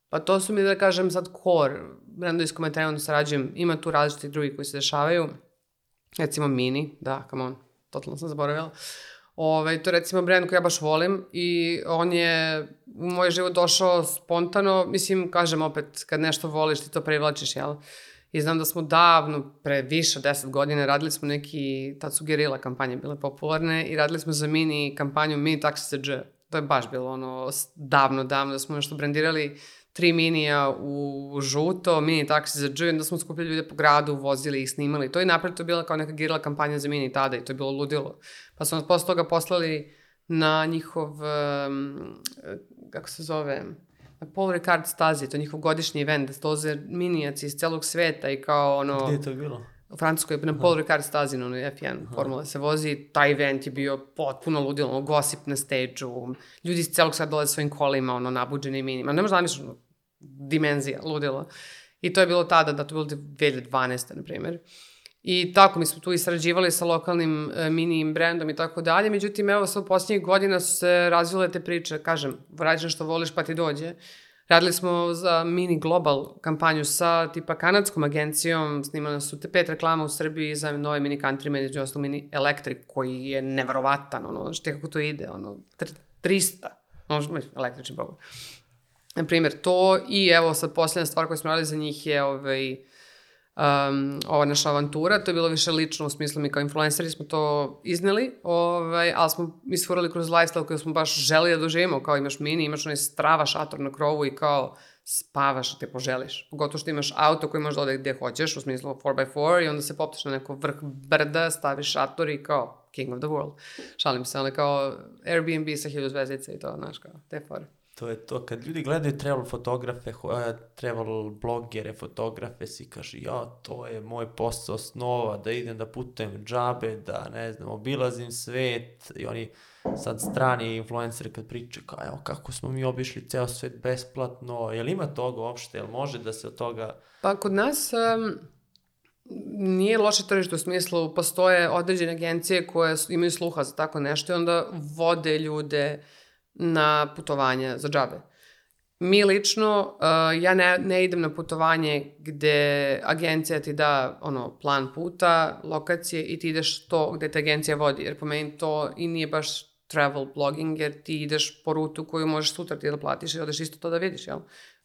pa to su mi da kažem sad core brendovi s kojima trenutno sarađujem, ima tu različitih drugih koji se dešavaju, recimo Mini, da, come on, totalno sam zaboravila. Ove, to je recimo brend koji ja baš volim i on je u moj život došao spontano, mislim, kažem opet, kad nešto voliš ti to privlačiš, jel? I znam da smo davno, pre više deset godina, radili smo neki, tad su gerila kampanje bile popularne i radili smo za mini kampanju Mini Taxi Dž. To je baš bilo ono davno, davno da smo nešto brandirali tri minija u žuto, mini taksi za dž, onda smo skupili ljude po gradu, vozili ih, snimali. To je napred to je bila kao neka girla kampanja za mini tada i to je bilo ludilo. Pa smo nas posle toga poslali na njihov, um, kako se zove, na Paul Ricard stazi, to je njihov godišnji event, da doze minijaci iz celog sveta i kao ono... Gde je to bilo? U Francuskoj, na Paul Ricard stazi, na F1 Aha. formula se vozi, taj event je bio potpuno ludilo, ono, gosip na stage-u, ljudi iz celog sveta dolaze svojim kolima, ono, nabuđeni minima, ne možda zamišljati, dimenzija, ludilo. I to je bilo tada, da to je bilo 2012. na primjer. I tako, mi smo tu israđivali sa lokalnim e, mini brendom i tako dalje, međutim, evo, sad u posljednjih godina su se razvile te priče, kažem, radiš što voliš pa ti dođe. Radili smo za Mini Global kampanju sa tipa kanadskom agencijom, snimali su te pet reklama u Srbiji za nove mini country, među ostalo mini Electric, koji je neverovatan, ono, što kako to ide, ono, 300, ono, električni bog. Na primjer, to i evo sad posljedna stvar koju smo radili za njih je ovaj, um, ova naša avantura, to je bilo više lično u smislu mi kao influenceri smo to izneli, ovaj, ali smo isfurali kroz lifestyle koji smo baš želi da doživimo, kao imaš mini, imaš onaj strava šator na krovu i kao spavaš te poželiš. Pogotovo što imaš auto koji možda ode gde hoćeš, u smislu 4x4 i onda se popneš na neko vrh brda, staviš šator i kao king of the world. Šalim se, ali kao Airbnb sa hiljadu zvezdica i to, znaš, kao, te fore. To je to, kad ljudi gledaju travel fotografe, travel blogere, fotografe, si kaže, ja, to je moj posao snova, da idem da putujem džabe, da, ne znam, obilazim svet, i oni sad strani influenceri kad pričaju, kao, evo, kako smo mi obišli ceo svet besplatno, je li ima toga uopšte, jel može da se od toga... Pa kod nas um, nije loše tržište u smislu, postoje određene agencije koje imaju sluha za tako nešto i onda vode ljude, na putovanje za džabe. Mi lično, uh, ja ne, ne idem na putovanje gde agencija ti da ono, plan puta, lokacije i ti ideš to gde te agencija vodi, jer po meni to i nije baš travel blogging, jer ti ideš po rutu koju možeš sutra ti da platiš i odeš isto to da vidiš, jel?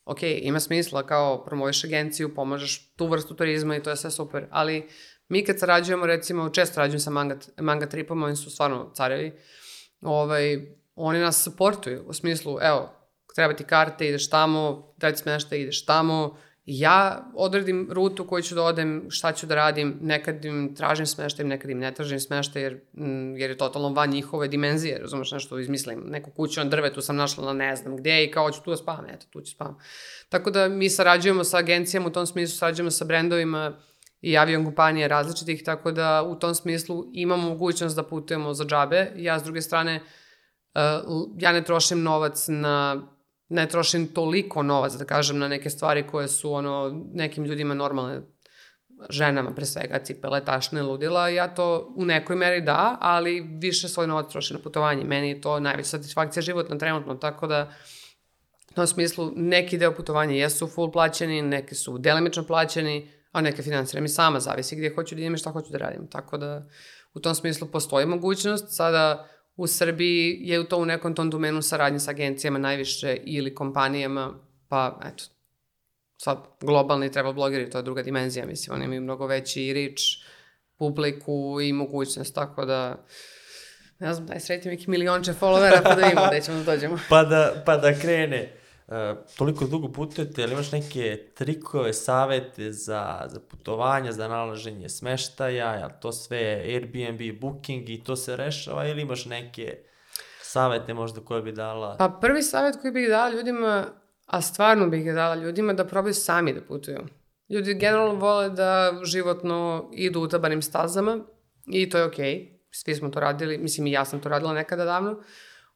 Ok, ima smisla kao promoviš agenciju, pomažeš tu vrstu turizma i to je sve super, ali mi kad sarađujemo, recimo, često sarađujem sa manga, manga tripom, oni su stvarno carevi, ovaj, oni nas supportuju, u smislu, evo, treba ti karte, ideš tamo, treba ti smešta, ideš tamo, ja odredim rutu koju ću da odem, šta ću da radim, nekad im tražim smeštaj, nekad im ne tražim smeštaj, jer, mm, jer je totalno van njihove dimenzije, razumeš, nešto izmislim, neku kuću na drvetu sam našla na ne znam gde i kao ću tu da spavam, eto, tu ću spavam. Tako da mi sarađujemo sa agencijama, u tom smislu sarađujemo sa brendovima i avion kompanije različitih, tako da u tom smislu imamo mogućnost da putujemo za džabe. Ja, s druge strane, uh, ja ne trošim novac na ne trošim toliko novac, da kažem, na neke stvari koje su ono, nekim ljudima normalne, ženama pre svega, cipele, tašne, ludila, ja to u nekoj meri da, ali više svoj novac trošim na putovanje. Meni je to najveća satisfakcija životna trenutno, tako da u tom smislu neki deo putovanja jesu full plaćeni, neki su delimično plaćeni, a neke financiram i sama, zavisi gdje hoću da idem i šta hoću da radim. Tako da u tom smislu postoji mogućnost. Sada u Srbiji je to u nekom tom domenu saradnje sa agencijama najviše ili kompanijama, pa eto, sad globalni travel blogeri, to je druga dimenzija, mislim, oni imaju mnogo veći rič, publiku i mogućnost, tako da ne znam, daj sretim neki milionče followera pa da vidimo gde ćemo da dođemo. pa, da, pa da krene. Toliko dugo putujete, ali imaš neke trikove, savete za, za putovanja, za nalaženje smeštaja, ja, to sve Airbnb, Booking i to se rešava ili imaš neke savete možda koje bi dala? Pa prvi savet koji bih dala ljudima, a stvarno bih ga dala ljudima, da probaju sami da putuju. Ljudi generalno vole da životno idu utabanim stazama i to je okej. Okay. Svi smo to radili, mislim i ja sam to radila nekada davno. Uh,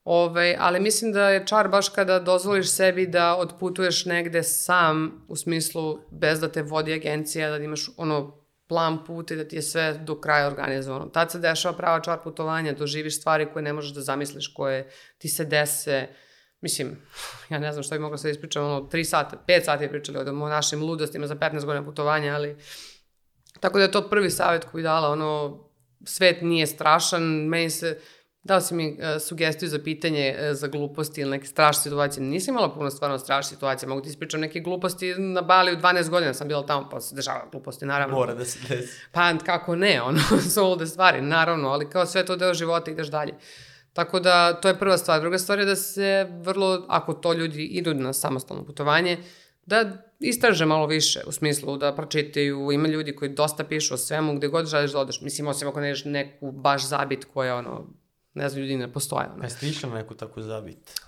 Ove, ali mislim da je čar baš kada dozvoliš sebi da otputuješ negde sam, u smislu bez da te vodi agencija, da imaš ono plan puta i da ti je sve do kraja organizovano. Tad se dešava prava čar putovanja, doživiš stvari koje ne možeš da zamisliš, koje ti se dese. Mislim, ja ne znam što bi mogla sve ispričati, ono, 3 sata, 5 sati je pričali o našim ludostima za 15 godina putovanja, ali tako da je to prvi savjet koji dala, ono, svet nije strašan, meni se, Dao si mi uh, sugestiju za pitanje uh, za gluposti ili neke strašne situacije. Nisam imala puno stvarno strašne situacije. Mogu ti ispričati neke gluposti na Bali u 12 godina sam bila tamo, pa se dešava gluposti, naravno. Mora da se desi. Pa kako ne, ono, su ovde stvari, naravno, ali kao sve to deo života ideš dalje. Tako da, to je prva stvar. Druga stvar je da se vrlo, ako to ljudi idu na samostalno putovanje, da istraže malo više, u smislu da pročitaju, ima ljudi koji dosta pišu o svemu, gde god želiš da odeš, mislim, osim ako ne neku baš zabit koja, ono, ne znam, ljudi ne postoje. Ono. Jeste išli na neku takvu zabit?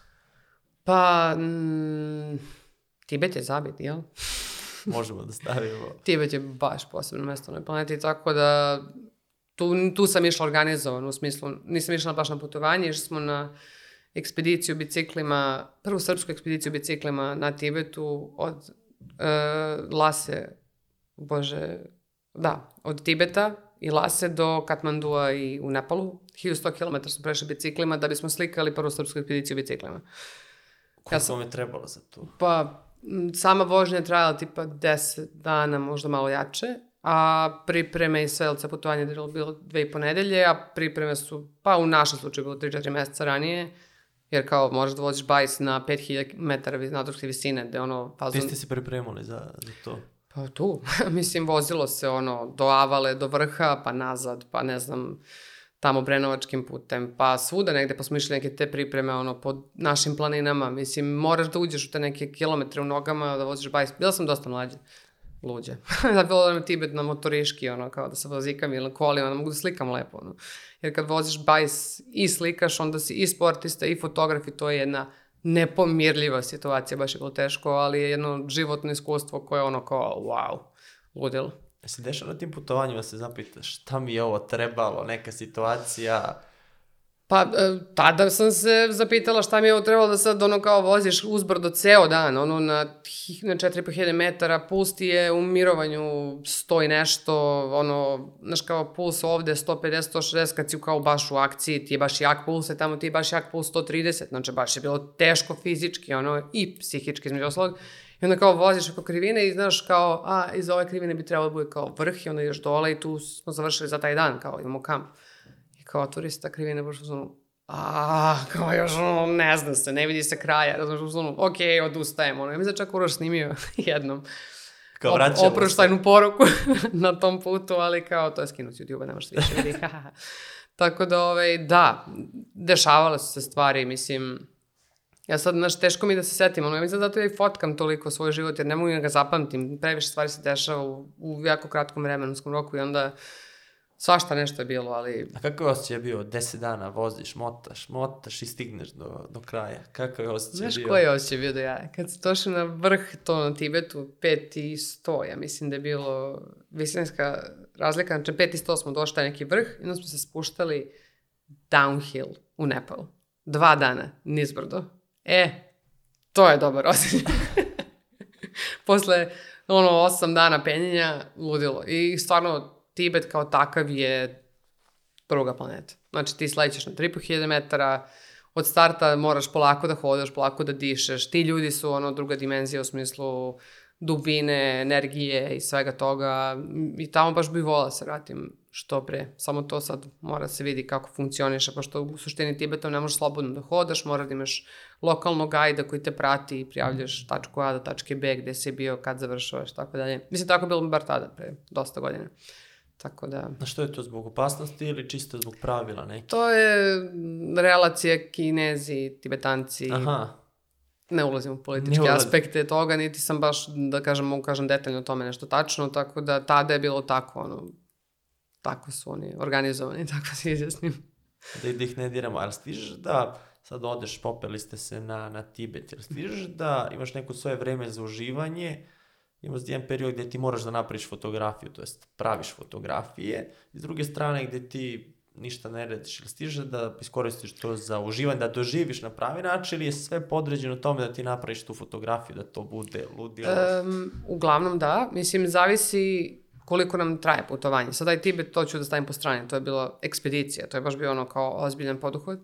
Pa, mm, Tibet je zabit, jel? Možemo da stavimo. Tibet je baš posebno mesto na planeti, tako da tu, tu sam išla organizovan, u smislu, nisam išla baš na putovanje, išli smo na ekspediciju biciklima, prvu srpsku ekspediciju biciklima na Tibetu od uh, Lase, bože, da, od Tibeta i Lase do Katmandua i u Nepalu. 1100 km smo prešli biciklima da bismo slikali prvu srpsku ekspediciju biciklima. Koliko ja sam, vam je trebalo za to? Pa, sama vožnja je trajala tipa 10 dana, možda malo jače, a pripreme i sve od putovanja je bilo dve i po nedelje, a pripreme su, pa u našem slučaju bilo 3-4 meseca ranije, jer kao možeš da voziš bajs na 5000 metara nadruške visine, gde ono... Fazon... Vi ste se pripremali za, za to? Pa tu, mislim, vozilo se ono do Avale, do vrha, pa nazad, pa ne znam, tamo Brenovačkim putem, pa svuda negde, pa smo išli neke te pripreme, ono, po našim planinama, mislim, moraš da uđeš u te neke kilometre u nogama, da voziš bajs. Bila sam dosta mlađa, luđe. da bilo nam Tibet na motoriški, ono, kao da se vozikam ili kolima, da mogu da slikam lepo, ono. Jer kad voziš bajs i slikaš, onda si i sportista i fotograf i to je jedna nepomirljiva situacija, baš je bilo teško, ali je jedno životno iskustvo koje je ono kao, wow, ludilo. E se dešava na tim putovanjima se zapitaš šta mi je ovo trebalo, neka situacija, Pa, e, tada sam se zapitala šta mi je ovo trebalo da sad ono kao voziš uzbrdo ceo dan, ono na, na 4.500 metara, puls ti je u mirovanju 100 i nešto, ono, znaš kao puls ovde 150, 160, kad si kao baš u akciji, ti je baš jak puls, a tamo ti je baš jak puls 130, znači baš je bilo teško fizički, ono, i psihički između oslog. I onda kao voziš oko krivine i znaš kao, a, iz ove krivine bi trebalo da bude kao vrh i onda ideš dole i tu smo završili za taj dan, kao imamo kamp kao turista krivine, baš su a, kao još, ono, ne zna se, ne vidi se kraja, razumiješ, ono, ok, odustajem, ono, ja mislim da čak Uroš snimio jednom Kao vraćamo oproštajnu poruku na tom putu, ali kao, to je skinuo s YouTube-a, ne možeš više vidi. Tako da, ovaj, da, dešavale su se stvari, mislim, ja sad, znaš, teško mi da se setim, ono, ja mislim zato ja i fotkam toliko svoj život, jer ne mogu da ga zapamtim, previše stvari se dešava u, u jako kratkom vremenskom roku i onda svašta nešto je bilo, ali A kakav je osjećaj bio? 10 dana voziš, motaš, motaš i stigneš do, do kraja. Kakav je osjećaj Znaš bio? koji je osjećaj bio da ja? Kad se došli na vrh, to na Tibetu, 5 i 100, ja mislim da je bilo visinska razlika, znači 5 i 100 smo došli taj neki vrh i onda smo se spuštali downhill u Nepal. Dva dana, nizbrdo. E, to je dobar osjećaj. Posle, ono, 8 dana penjenja, ludilo. I stvarno, Tibet kao takav je druga planeta. Znači ti slećeš na 3500 metara, od starta moraš polako da hodaš, polako da dišeš. Ti ljudi su ono druga dimenzija u smislu dubine, energije i svega toga. I tamo baš bi volila se vratim što pre. Samo to sad mora se vidi kako funkcioniše, pošto u suštini Tibetom ne možeš slobodno da hodaš, mora da imaš lokalnog gajda koji te prati i prijavljaš tačku A do tačke B gde si bio, kad završavaš, tako dalje. Mislim, tako je bilo bar tada, pre dosta godina. Tako da... A što je to, zbog opasnosti ili čisto zbog pravila neki? To je mm, relacija kinezi, tibetanci, Aha, ne ulazim u političke ulazi. aspekte toga, niti sam baš, da kažem, mogu kažem detaljno o tome nešto tačno, tako da tada je bilo tako, ono, tako su oni organizovani, tako se izjasnim. da, da ih ne diramo. Ali stižeš da, sad odeš, popeli ste se na, na Tibet, jel stižeš da imaš neko svoje vreme za uživanje, imaš jedan period gde ti moraš da napraviš fotografiju, to jest praviš fotografije, i s druge strane gde ti ništa ne radiš, ili stižeš da iskoristiš to za uživanje, da doživiš na pravi način, ili je sve podređeno tome da ti napraviš tu fotografiju, da to bude ludilo? Um, uglavnom da, mislim, zavisi koliko nam traje putovanje. Sad taj Tibet, to ću da stavim po strani, to je bila ekspedicija, to je baš bio ono kao ozbiljan poduhod.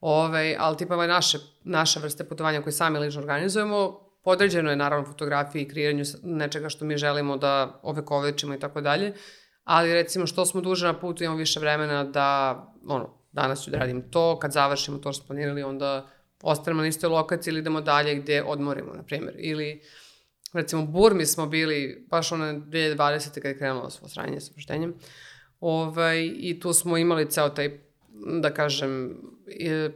Ove, ali tipa ove naše, naše vrste putovanja koje sami lično organizujemo, podređeno je naravno fotografiji i kreiranju nečega što mi želimo da ovekovečimo i tako dalje, ali recimo što smo duže na putu imamo više vremena da, ono, danas ću da radim to, kad završimo to što smo planirali, onda ostanemo na istoj lokaciji ili idemo dalje gde odmorimo, na primjer. Ili, recimo, Burmi smo bili, baš ono 2020. kad je krenulo svo sranje sa poštenjem, ovaj, i tu smo imali ceo taj, da kažem,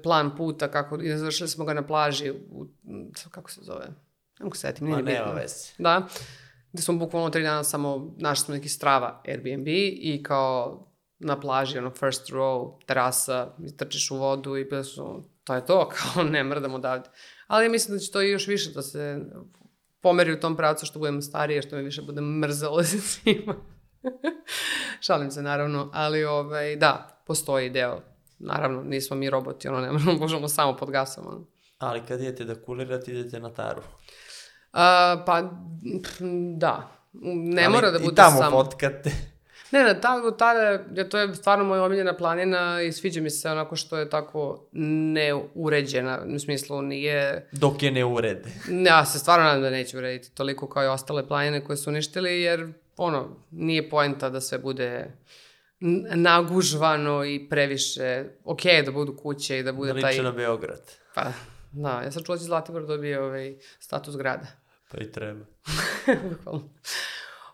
plan puta, kako, i završili smo ga na plaži, u, kako se zove, ne mogu se setim, nije Ma nema veze. Da, gde smo bukvalno tri dana samo, našli smo neki strava Airbnb i kao na plaži, ono first row, terasa, trčiš u vodu i bilo su, to je to, kao ne mrdam odavde. Ali ja mislim da će to i još više da se pomeri u tom pravcu što budem starije, što me više bude mrzalo se svima. Šalim se naravno, ali ovaj, da, postoji deo. Naravno, nismo mi roboti, ono, ne možemo, možemo samo pod gasom. Ono. Ali kad idete da kulirate, idete na taru. A, pa, pff, da. Ne Ali mora da bude I tamo samo... fotkate. Ne, ne, tada, tada, ja, to je stvarno moja omiljena planina i sviđa mi se onako što je tako neuređena, u smislu nije... Dok je ne urede. Ne, ja se stvarno nadam da neće urediti toliko kao i ostale planine koje su uništili, jer ono, nije poenta da sve bude nagužvano i previše, ok da budu kuće i da bude Da taj... liče na Beograd. Pa, da, ja sam čula da će Zlatibor dobije ovaj status grada. Pa i treba. Bukvalno.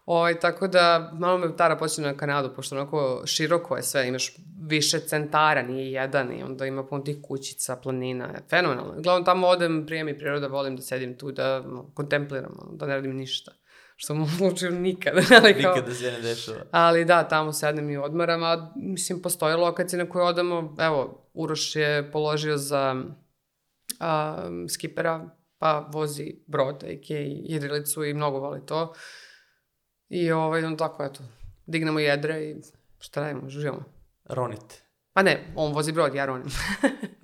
Ovaj, tako da, malo me Tara počne na Kanadu, pošto onako široko je sve, imaš više centara, nije jedan i onda ima puno tih kućica, planina, fenomenalno. Uglavnom tamo odem, prijem i priroda, volim da sedim tu, da no, kontempliram, ono, da ne radim ništa. Što mu u slučaju nikada. ali kao- Nikada se ne dešava. Ali da, tamo sednem i odmaram, a mislim, postoje lokacije na koje odemo. Evo, Uroš je položio za a, skipera, pa vozi brod, a.k.a. jedrilicu i mnogo voli to. I ovaj, on tako, eto, dignemo jedre i šta radimo, živimo. Ronite. Pa ne, on vozi brod, ja ronim.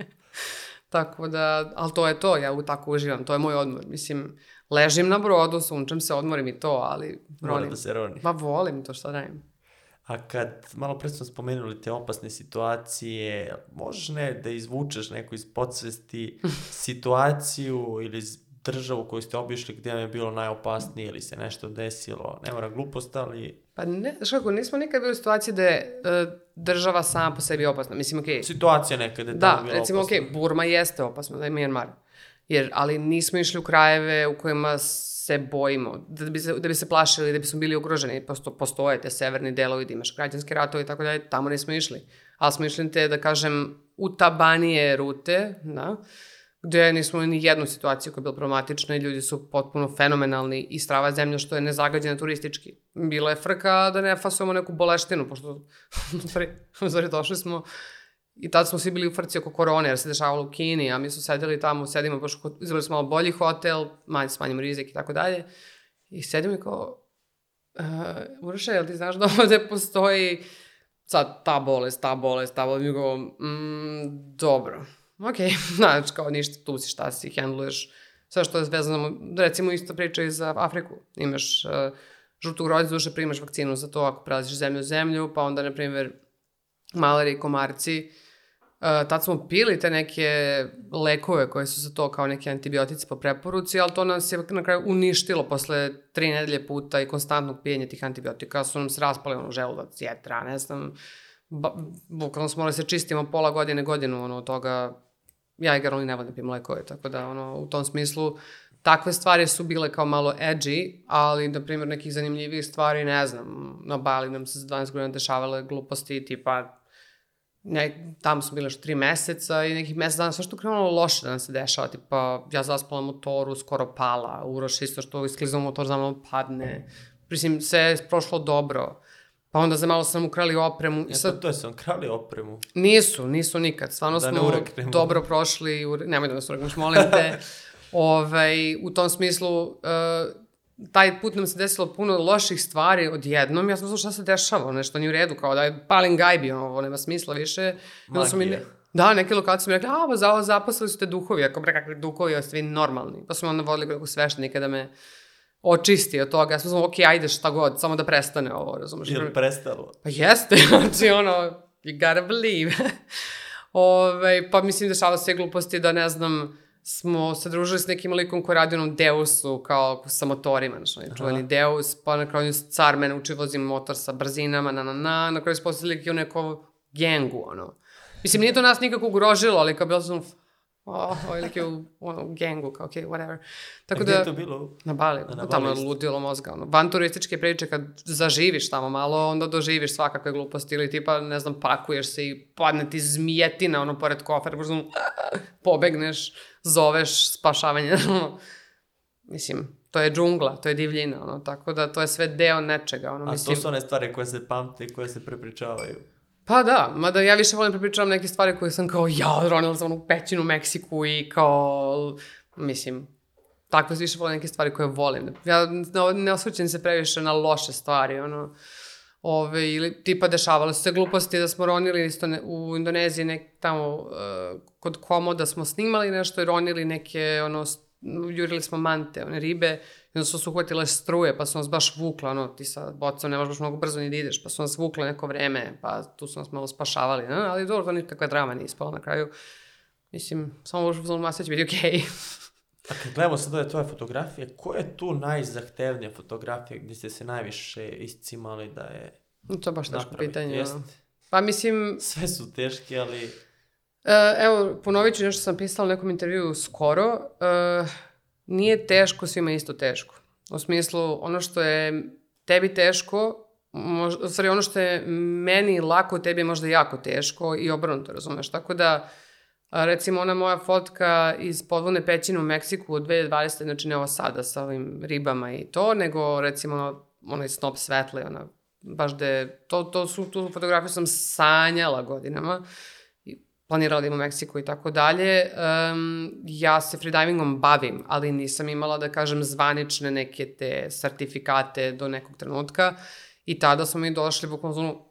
tako da, ali to je to, ja u tako uživam, to je moj odmor. Mislim, ležim na brodu, sunčem se, odmorim i to, ali Mora ronim. da se roni. Ma volim to, šta radim. A kad malo pre smo spomenuli te opasne situacije, možeš ne da izvučeš neku iz podsvesti situaciju ili državu koju ste obišli gdje vam je bilo najopasnije ili se nešto desilo? Ne mora glupost, ali Pa ne, znaš kako, nismo nikad bili u situaciji da je e, država sama po sebi opasna. Mislim, okej, situacija nekada je Da, tamo bila recimo, opasna. ok, Burma jeste opasno, da je Myanmar. Jer, ali nismo išli u krajeve u kojima se bojimo, da bi se, da bi se plašili, da bi smo bili ugroženi. Posto, postoje te severni delovi da imaš građanske ratove i tako dalje, tamo nismo išli. Ali smo išli te, da kažem, u tabanije rute, da, gde nismo ni jednu situaciju koja je bila problematična i ljudi su potpuno fenomenalni i strava zemlja što je nezagađena turistički. Bila je frka da ne fasujemo neku boleštinu, pošto u stvari došli smo I tad smo svi bili u frci oko korone, jer se dešavalo u Kini, a mi su sedeli tamo, sedimo baš, izbrali smo malo bolji hotel, manje smanjimo rizik i tako dalje. I sedimo i kao, uh, Uroše, jel ti znaš da ovde postoji sad ta bolest, ta bolest, ta bolest, mi go, mm, dobro, ok, znači kao ništa, tu si, šta si, handluješ, sve što je vezano, recimo isto priča i za Afriku, imaš uh, žutu groznicu, duše primaš vakcinu za to ako prelaziš zemlju u zemlju, pa onda, na primjer, maleri komarci, Uh, tad smo pili te neke lekove koje su za to kao neki antibiotici po preporuci, ali to nas je na kraju uništilo posle tri nedelje puta i konstantnog pijenja tih antibiotika. Su nam se raspali ono želudac, jetra, ne znam. Ba, bukvalno smo morali se čistimo pola godine, godinu ono, toga. Ja i Garoli ne volim da pijem lekove, tako da ono, u tom smislu takve stvari su bile kao malo edgy, ali, na primjer, nekih zanimljivih stvari, ne znam, na Bali nam se za 12 godina dešavale gluposti, tipa ne, tamo smo bili još tri meseca i nekih mesec dana, sve što krenulo loše da nam se dešava, tipa ja zaspala motoru, skoro pala, Uroš isto što isklizao motor, znamo padne, mislim, sve je prošlo dobro, pa onda za malo sam ukrali opremu, i Ja, sad to, to je sam krali opremu. nisu, nisu nikad, stvarno Da smo dobro prošli, ure... nemoj da nas urekneš, molim te, ovaj, u tom smislu, uh, taj put nam se desilo puno loših stvari odjednom, ja sam znala šta se dešava, nešto nije u redu, kao da je palim gajbi, ovo nema smisla više. Onda su mi Magija. ne- Da, neke lokacije su mi rekli, a, ba, za, zaposlili su te duhovi, ako bre, kakvi duhovi, a svi normalni. Pa su me onda vodili kako sveštenika da me očisti od toga. Ja sam znala, ok, ajde šta god, samo da prestane ovo, razumeš? Je li prestalo? Pa jeste, znači ono, you gotta believe. Ove, pa mislim, dešava se gluposti da, ne znam, smo se družili s nekim likom koji radi onom Deusu, kao sa motorima, znači, onaj čuveni Deus, pa na kraju car mene uči vozim motor sa brzinama, na na na, na kraju se postavili kao neko gengu, ono. Mislim, nije to nas nikako ugrožilo, ali kao bilo sam, oh, ovaj lik je u, u gengu, kao, okay, whatever. Tako A gdje da, je to bilo? na Bali, na na tamo je ludilo mozga. Ono. Van turističke priče, kad zaživiš tamo malo, onda doživiš svakakve gluposti ili tipa, ne znam, pakuješ se i padne ti zmijetina, ono, pored kofera, možda pobegneš, zoveš spašavanje. ono. Mislim, to je džungla, to je divljina, ono, tako da to je sve deo nečega, ono, A mislim. to su one stvari koje se pamte i koje se prepričavaju. Pa da, mada ja više volim prepričavam neke stvari koje sam kao, ja, ronila sam u pećinu u Meksiku i kao, mislim, takve više volim neke stvari koje volim. Ja ne, osvrćam se previše na loše stvari, ono, ove, ili tipa dešavalo su se gluposti da smo ronili isto ne, u Indoneziji nek, tamo uh, kod komoda smo snimali nešto i ronili neke, ono, jurili smo mante, one ribe, i onda su se uhvatile struje, pa su nas baš vukle, ono, ti sa bocom ne možeš baš mnogo brzo ni da ideš, pa su nas vukle neko vreme, pa tu su nas malo spašavali, ne? ali dobro, to nikakva drama nije ispala na kraju. Mislim, samo možeš uzmano masa će biti okej. A kad gledamo sad ove tvoje fotografije, koja je tu najzahtevnija fotografija gdje ste se najviše iscimali da je to je baš teško pitanje. Jest. Pa mislim, Sve su teški, ali E, evo, ponovit ću nešto što sam pisala u nekom intervjuu skoro. E, nije teško, svima isto teško. U smislu, ono što je tebi teško, mož, u stvari ono što je meni lako, tebi je možda jako teško i obrnuto, razumeš? Tako da, recimo, ona moja fotka iz podvodne pećine u Meksiku od 2020. Znači, ne ovo sada sa ovim ribama i to, nego, recimo, onaj snop svetle, ona, baš da je, to, to su, tu fotografiju sam sanjala godinama planirala da u Meksiku i tako dalje. Um, ja se freedivingom bavim, ali nisam imala, da kažem, zvanične neke te sertifikate do nekog trenutka. I tada smo mi došli, bukvalno zonu,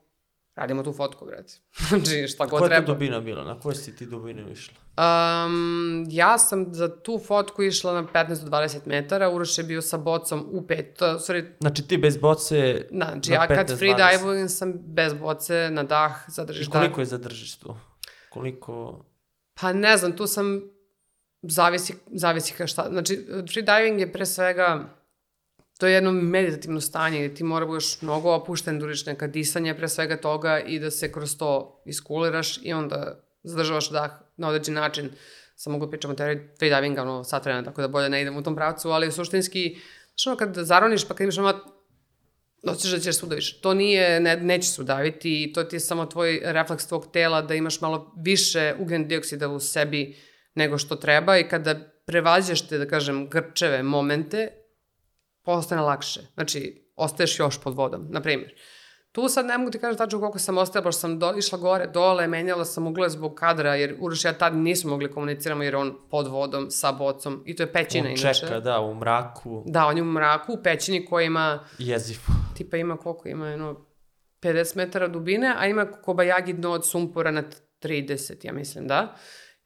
radimo tu fotku, brate. znači, šta god koja je to treba. dubina bila? Na kojoj si ti dubinu išla? Um, ja sam za tu fotku išla na 15 do 20 metara, Uroš je bio sa bocom u pet, uh, sorry, Znači ti bez boce znači na ja kad 15, freedivujem sam bez boce, na dah, I zadržiš dah. koliko je zadržiš tu? Koliko... Pa ne znam, tu sam zavisi, zavisi ka šta. Znači, freediving je pre svega, to je jedno meditativno stanje gde ti mora da budeš mnogo opušten, duriš neka disanje pre svega toga i da se kroz to iskuliraš i onda zadržavaš dah na određen način. Sam mogu da pričam o teoriji freedivinga, ono, sat vremena, tako da bolje ne idem u tom pravcu, ali suštinski, znaš ono, kad zaroniš pa kad imaš ono Osjećaš da ćeš se udaviš. To nije, ne, neće se udaviti i to ti je samo tvoj refleks tvog tela da imaš malo više ugljen dioksida u sebi nego što treba i kada prevađaš te, da kažem, grčeve momente, postane lakše. Znači, ostaješ još pod vodom, na primjer. Tu sad ne mogu ti kažem tačno koliko sam ostala, pošto sam do, išla gore, dole, menjala sam ugled zbog kadra, jer Uroš ja tad nismo mogli komuniciramo jer on pod vodom sa bocom i to je pećina On inače. čeka, da, u mraku. Da, on je u mraku, u pećini koja ima Jezivo. tipa ima koliko ima, jedno 50 metara dubine, a ima kobajagi dno od sumpora na 30, ja mislim, da.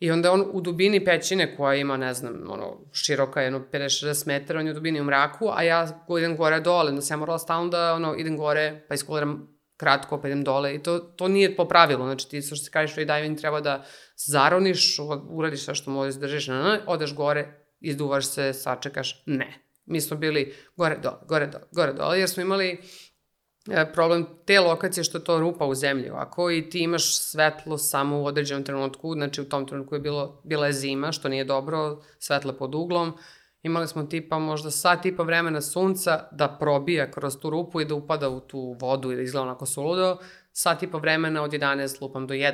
I onda on u dubini pećine koja ima, ne znam, ono, široka jedno 50-60 metara, on je u dubini u mraku, a ja idem gore dole, onda sam ja morala stalno da, ono, idem gore, pa iskuliram kratko, pa idem dole i to, to nije po pravilu, znači ti, što se kažeš freediving, treba da zaroniš, uradiš sve što možeš držiš, na, na, odeš gore, izduvaš se, sačekaš, ne. Mi smo bili gore, dole, gore, dole, gore, dole, jer smo imali problem te lokacije što je to rupa u zemlji ovako i ti imaš svetlo samo u određenom trenutku, znači u tom trenutku je bilo, bila je zima, što nije dobro, svetlo pod uglom, imali smo tipa možda sat tipa vremena sunca da probija kroz tu rupu i da upada u tu vodu i da izgleda onako suludo, sat tipa vremena od 11 lupam do 1.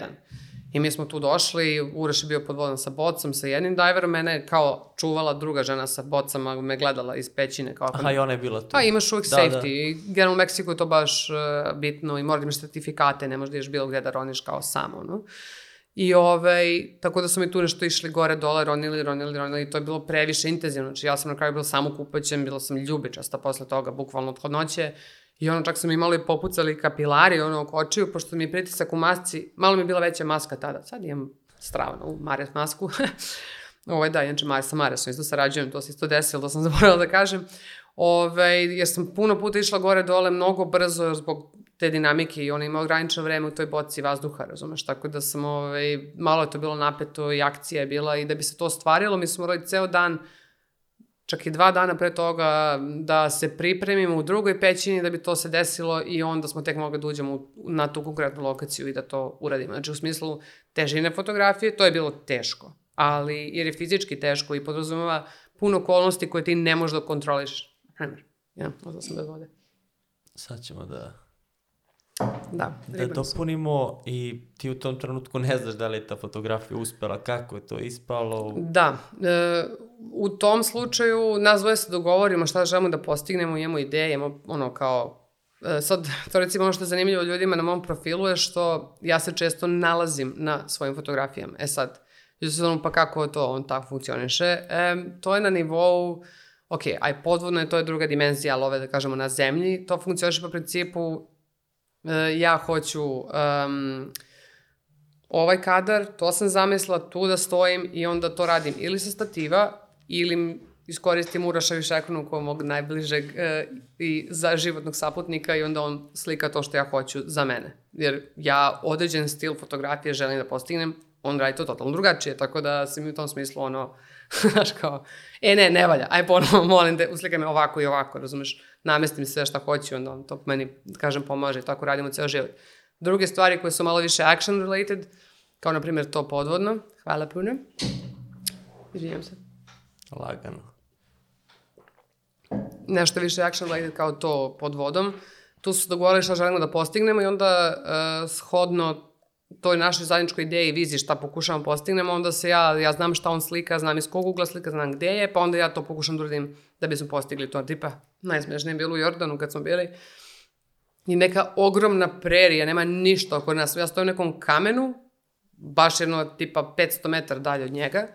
I mi smo tu došli, Uroš je bio pod vodom sa bocom, sa jednim dajverom, mene je kao čuvala druga žena sa bocama, me gledala iz pećine. Kao Aha, i ona je bila tu. Pa imaš uvijek Da, da, da. safety. I generalno u Meksiku je to baš uh, bitno i mora da imaš certifikate, ne možeš da ideš bilo gde da roniš kao samo, no? I ovaj, tako da smo mi tu nešto išli gore, dole, ronili, ronili, ronili, to je bilo previše intenzivno. Znači ja sam na kraju bila samo kupaćem, bila sam ljubičasta posle toga, bukvalno od hladnoće. I ono, čak sam imala i popucali kapilari, ono, oko očiju, pošto mi je pritisak u masci, malo mi je bila veća maska tada. Sad imam stravno u Mares masku. Ovo da, inače Mares sa Maresom isto sarađujem, to se isto desilo, to sam zaboravila da kažem. Ove, jer sam puno puta išla gore dole mnogo brzo zbog te dinamike i ona ima ograničeno vreme u toj boci vazduha, razumeš, tako da sam, ovaj, malo je to bilo napeto i akcija je bila i da bi se to ostvarilo, mi smo morali ceo dan, čak i dva dana pre toga da se pripremimo u drugoj pećini da bi to se desilo i onda smo tek mogli da uđemo na tu konkretnu lokaciju i da to uradimo. Znači u smislu težine fotografije, to je bilo teško, ali jer je fizički teško i podrazumeva puno okolnosti koje ti ne možeš da kontroliš. Primer, ja, ostao sam bez vode. Sad ćemo da, Da, da dopunimo i ti u tom trenutku ne znaš da li je ta fotografija uspela, kako je to ispalo. Da, e, u tom slučaju nas dvoje se dogovorimo šta želimo da postignemo, imamo ideje, imamo ono kao, e, sad to recimo ono što je zanimljivo ljudima na mom profilu je što ja se često nalazim na svojim fotografijama. E sad, ljudi ono, pa kako to on tako funkcioniše? E, to je na nivou, ok, aj podvodno je, to je druga dimenzija, ali ove da kažemo na zemlji, to funkcioniše po principu ja hoću um, ovaj kadar, to sam zamislila, tu da stojim i onda to radim ili sa stativa ili iskoristim Uroša Višekonu kao mog najbližeg e, i za životnog saputnika i onda on slika to što ja hoću za mene. Jer ja određen stil fotografije želim da postignem, on radi to totalno drugačije, tako da se mi u tom smislu ono, znaš kao, e ne, ne valja, aj ponovo, molim te, uslikaj me ovako i ovako, razumeš, namestim sve šta hoću, onda on to meni, kažem, pomaže tako radimo ceo život. Druge stvari koje su malo više action related, kao na primjer to podvodno, hvala puno, izvinjam se, Lagano. nešto više action related kao to pod vodom, tu su dogovorili šta želimo da postignemo i onda uh, shodno toj našoj zajedničkoj ideji i viziji šta pokušavamo postignemo, onda se ja, ja znam šta on slika, znam iz kog ugla slika, znam gde je, pa onda ja to pokušam da uradim da bismo postigli to. Tipa, najsmešnije je bilo u Jordanu kad smo bili i neka ogromna prerija, nema ništa oko nas. Ja stojim u nekom kamenu, baš jedno tipa 500 metara dalje od njega,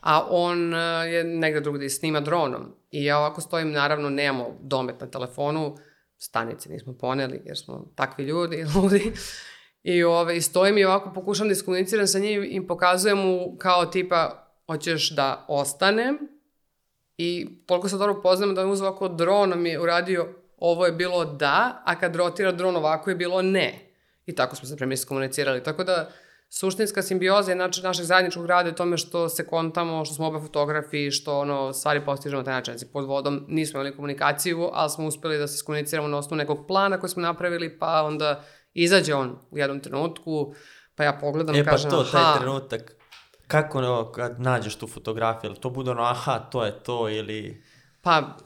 a on uh, je negde drugde snima dronom. I ja ovako stojim, naravno nemamo domet na telefonu, stanice nismo poneli jer smo takvi ljudi, ludi. I, ove, stojim i ovako pokušam da iskomuniciram sa njim i pokazujem mu kao tipa hoćeš da ostanem i toliko se dobro poznam da on uzeo ovako dron mi je uradio ovo je bilo da, a kad rotira dron ovako je bilo ne. I tako smo se prema iskomunicirali. Tako da suštinska simbioza je znači našeg zajedničkog rada je tome što se kontamo, što smo obe fotografi, što ono, stvari postižemo taj način. Znači, pod vodom nismo imali komunikaciju, ali smo uspeli da se skomuniciramo na osnovu nekog plana koji smo napravili, pa onda izađe on u jednom trenutku, pa ja pogledam, E pa kažem, to, taj aha, trenutak, kako ono, kad nađeš tu fotografiju, to bude ono, aha, to je to, ili... pa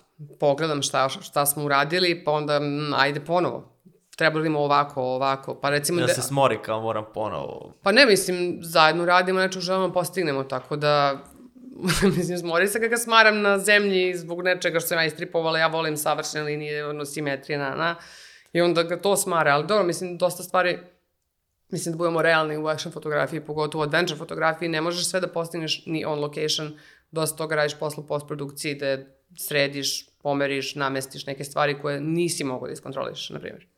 pogledam šta, šta smo uradili, pa onda mm, ajde ponovo. Treba da ovako, ovako. Pa recimo... Da da- se smori kao moram ponovo. Pa ne, mislim, zajedno radimo, nešto želimo da postignemo, tako da, mislim, smori se kada smaram na zemlji zbog nečega što sam ja istripovala, ja volim savršene linije, ono, simetrije, na, na, i onda ga to smara, ali dobro, mislim, dosta stvari, mislim da budemo realni u action fotografiji, pogotovo adventure fotografiji, ne možeš sve da postigneš ni on location, dosta toga radiš posle postprodukciji, da središ, pomeriš, namestiš neke stvari koje nisi mogao da iskontroliš, na primjer.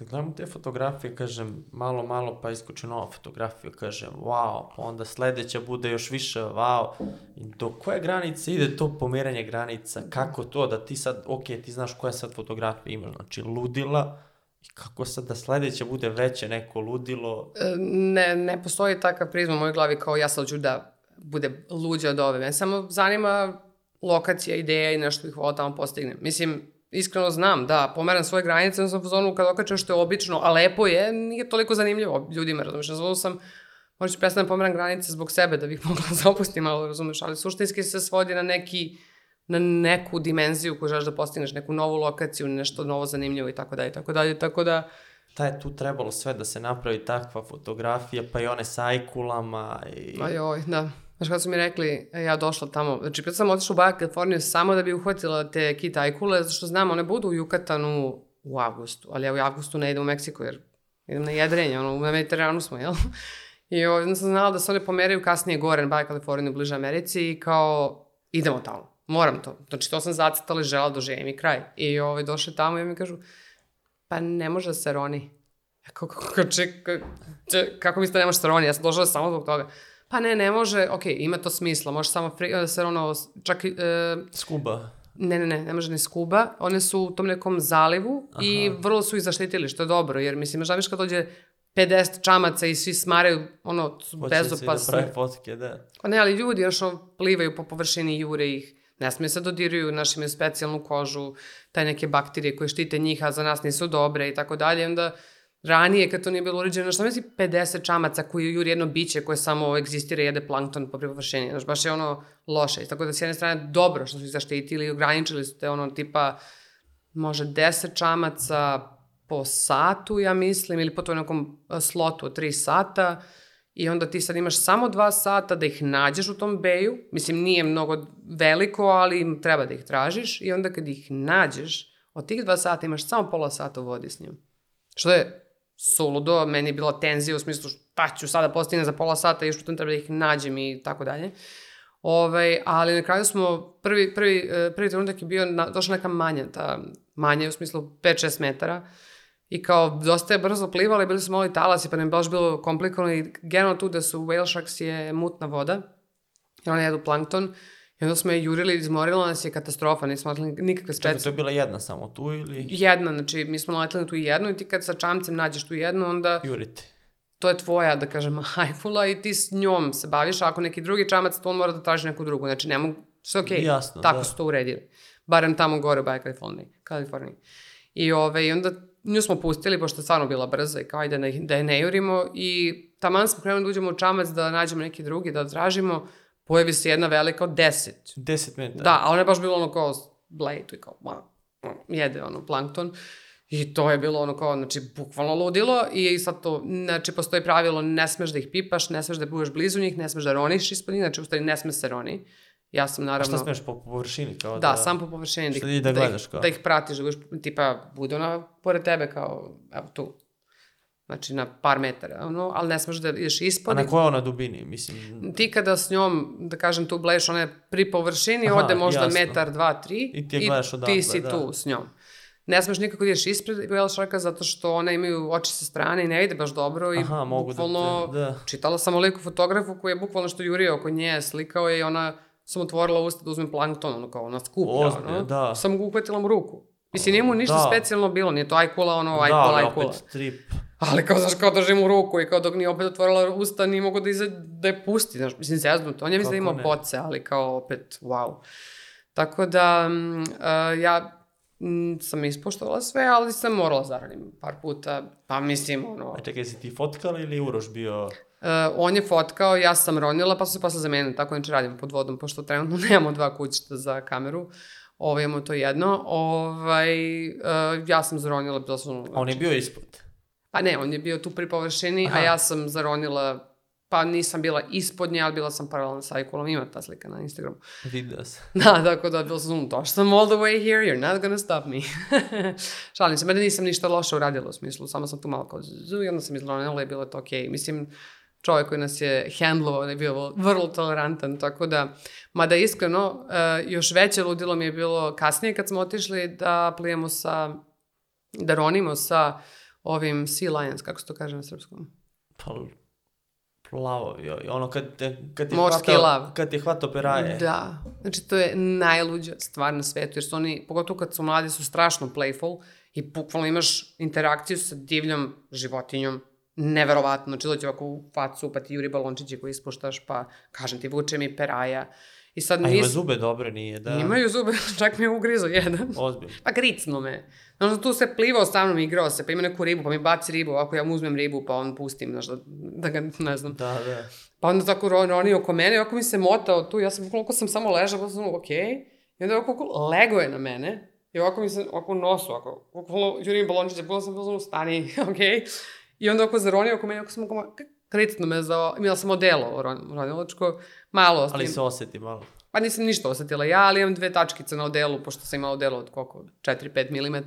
Kad gledam te fotografije, kažem, malo, malo, pa iskoči nova fotografija, kažem, wow, pa onda sledeća bude još više, wow. I do koje granice ide to pomeranje granica? Kako to da ti sad, ok, ti znaš koja sad fotografija imaš, znači ludila, i kako sad da sledeća bude veće neko ludilo? E, ne, ne postoji takav prizma u mojoj glavi kao ja sad ću da bude luđa od ove. Mene samo zanima lokacija, ideja i nešto bih volao tamo postignem. Mislim, iskreno znam, da, pomeram svoje granice, sam u zonu kad okačem što je obično, a lepo je, nije toliko zanimljivo ljudima, razumiješ, na zonu sam, možda ću prestati da pomeram granice zbog sebe, da bih mogla da opustim malo, razumiješ, ali suštinski se svodi na neki, na neku dimenziju koju želiš da postigneš, neku novu lokaciju, nešto novo zanimljivo i tako dalje, tako dalje, tako da, Ta je tu trebalo sve da se napravi takva fotografija, pa i one sa ajkulama i... Aj, oj, da. Znaš kada su mi rekli, e, ja došla tamo, znači pred sam otišla u Baja Kaliforniju samo da bi uhvatila te kit ajkule, zato što znam, one budu u Jukatanu u avgustu, ali ja u avgustu ne idem u Meksiko jer idem na jedrenje, ono, na Mediteranu smo, jel? I onda sam znala da se one pomeraju kasnije gore na Baja Kaliforniju, bliže Americi i kao, idemo tamo, moram to. Znači to sam zacetala i žela da živim i kraj. I ovaj, došli tamo i mi kažu, pa ne može da se roni. Ja kao, kako, če, ka- če, kako mislite da ne može da se roni? Ja sam došla samo zbog toga. Pa ne, ne može, ok, ima to smisla, može samo free, da se ono, čak i, e, Skuba. ne, ne, ne, ne može ni skuba, one su u tom nekom zalivu Aha. i vrlo su ih zaštitili, što je dobro, jer mislim, znaš kad dođe 50 čamaca i svi smaraju, ono, su Hoće da fotke, da. Pa ne, ali ljudi još plivaju po površini, jure ih, ne smije se dodiruju, naši imaju specijalnu kožu, taj neke bakterije koje štite njih, a za nas nisu dobre i tako dalje. Onda ranije, kad to nije bilo uređeno, šta misli 50 čamaca koji juri jedno biće koje samo egzistira i jede plankton po površini. Znaš, baš je ono loše. Tako da s jedne strane dobro što su ih zaštitili i ograničili su te ono tipa može 10 čamaca po satu, ja mislim, ili po to nekom e, slotu od 3 sata i onda ti sad imaš samo 2 sata da ih nađeš u tom beju, mislim nije mnogo veliko, ali im treba da ih tražiš i onda kad ih nađeš, od tih 2 sata imaš samo pola sata u vodi s njim. Što je suludo, meni je bila tenzija u smislu šta ću sada postignem za pola sata još potom treba da ih nađem i tako dalje. Ovaj, ali na kraju smo, prvi, prvi, eh, prvi trenutak je bio, na, došla neka manja, ta manja u smislu 5-6 metara i kao dosta je brzo plivala i bili su mali talasi pa nam je baš bilo komplikovano i generalno tu da su whale sharks je mutna voda i one jedu plankton i onda smo je jurili, izmorila nas je katastrofa, nismo imali nikakve Čekaj, to je bila jedna samo tu ili Jedna, znači mi smo naletili na tu jednu i ti kad sa čamcem nađeš tu jednu, onda jurite? to je tvoja, da kažem, hajfula i ti s njom se baviš, a ako neki drugi čamac, to on mora da traži neku drugu. Znači, ne mogu, sve okej, Jasno, tako da. su to uredili. Barem tamo gore u Baja Kaliforniji. Kaliforniji. I, ove, I onda nju smo pustili, pošto je stvarno bila brza i kao ajde da, da je ne jurimo i taman smo krenuli da uđemo u čamac da nađemo neki drugi, da tražimo, pojavi se jedna velika od deset. 10 metara. Da, a ona je baš bilo ono kao blade i kao, ma, ma, jede ono plankton. I to je bilo ono kao, znači, bukvalno ludilo i sad to, znači, postoji pravilo, ne smeš da ih pipaš, ne smeš da budeš blizu njih, ne smeš da roniš ispod njih, znači, u stvari ne sme se roni. Ja sam A naravno... šta smeš po površini? Kao Da, sam po površini. Šta ih- i da gledaš ih, kao? Da ih pratiš, da budeš, tipa, bude ona pored tebe kao, evo tu. Znači, na par metara, ono, ali ne smeš da ideš A ispod. na kojoj ona dubini? Mislim, Ti kada s njom, da kažem, tu bleješ, ona je pri površini, Aha, ode možda jasno. metar, dva, tri. I ti je gledaš odatle, ti si da. tu s njom. Ne smeš nikako da ideš ispred whale sharka zato što one imaju oči sa strane i ne vide baš dobro i Aha, mogu da te- bukvalno da. čitala sam o liku fotografu koji je bukvalno što jurio oko nje, slikao je i ona sam otvorila usta da uzme plankton, ono kao ona skuplja, Ozbiljno, ono. da. Sam ga uhvatila mu ruku. Mislim, nije mu ništa Da. specijalno bilo, nije to ajkula, ono, da, ajkula, ali ajkula. opet trip. Ali kao, znaš, kao držim u ruku i kao dok nije opet otvorila usta, nije mogo da, iza, da je pusti, znaš, mislim, zeznuto. On je mislim da ima ne? boce, ali kao opet, wow. Tako da, a, ja mm, sam ispoštovala sve, ali sam morala zaradim par puta, pa mislim, ono, A čekaj, si ti fotkala ili Uroš bio... Uh, on je fotkao, ja sam ronila, pa su se posle zamenili, tako znači radimo pod vodom, pošto trenutno nemamo dva kućišta za kameru. Ovo imamo to jedno. Ovaj, uh, ja sam zaronila, sam... A on je bio ispod. Pa ne, on je bio tu pri površini, Aha. a ja sam zaronila, pa nisam bila ispod nje, ali bila sam paralelno sa Ajkulom, ima ta slika na Instagramu. Vidio se. Da, tako da, bila sam, došla sam all the way here, you're not gonna stop me. Šalim se, mene nisam ništa loše uradila u smislu, samo sam tu malo kao zu, i onda sam izronila i bilo je to okej. Mislim, čovjek koji nas je handlovao je bio vrlo tolerantan, tako da, mada iskreno, uh, još veće ludilo mi je bilo kasnije kad smo otišli da plijemo sa, da ronimo sa ovim Sea Lions, kako se to kaže na srpskom? Pa, plavo, joj, ono kad, te, kad ti Morski hvatao- lav. Kad ti je hvatao peraje. Da, znači to je najluđa stvar na svetu, jer su oni, pogotovo kad su mladi, su strašno playful i bukvalno imaš interakciju sa divljom životinjom, neverovatno, znači dođe ovako u facu, pa ti juri balončići koji ispuštaš, pa kažem ti, vuče mi peraja. I sad A ima nis... zube dobre, nije, da? Imaju zube, čak mi je ugrizo jedan. Ozbiljno. Pa gricno me. Znaš, tu se plivao sa mnom, igrao se, pa ima neku ribu, pa mi baci ribu, ovako ja mu uzmem ribu, pa on pustim, znaš, da, da ga, ne znam. Da, da. Pa onda tako ron, ronio oko mene, i ovako mi se motao tu, ja sam, koliko sam samo ležao, pa sam, ok, i onda ovako lego je na mene, i ovako mi se, ovako u nosu, ovako, ovako jurim balončiće, bilo sam, bilo stani, ok, i onda ovako zaronio oko mene, ovako sam, ovako, kritno me za, imala sam odelo ron, ronilačko, malo, Ali se osjeti malo. pa nisam ništa osetila ja, ali imam dve tačkice na odelu, pošto sam imala odelo od koliko, 4-5 mm,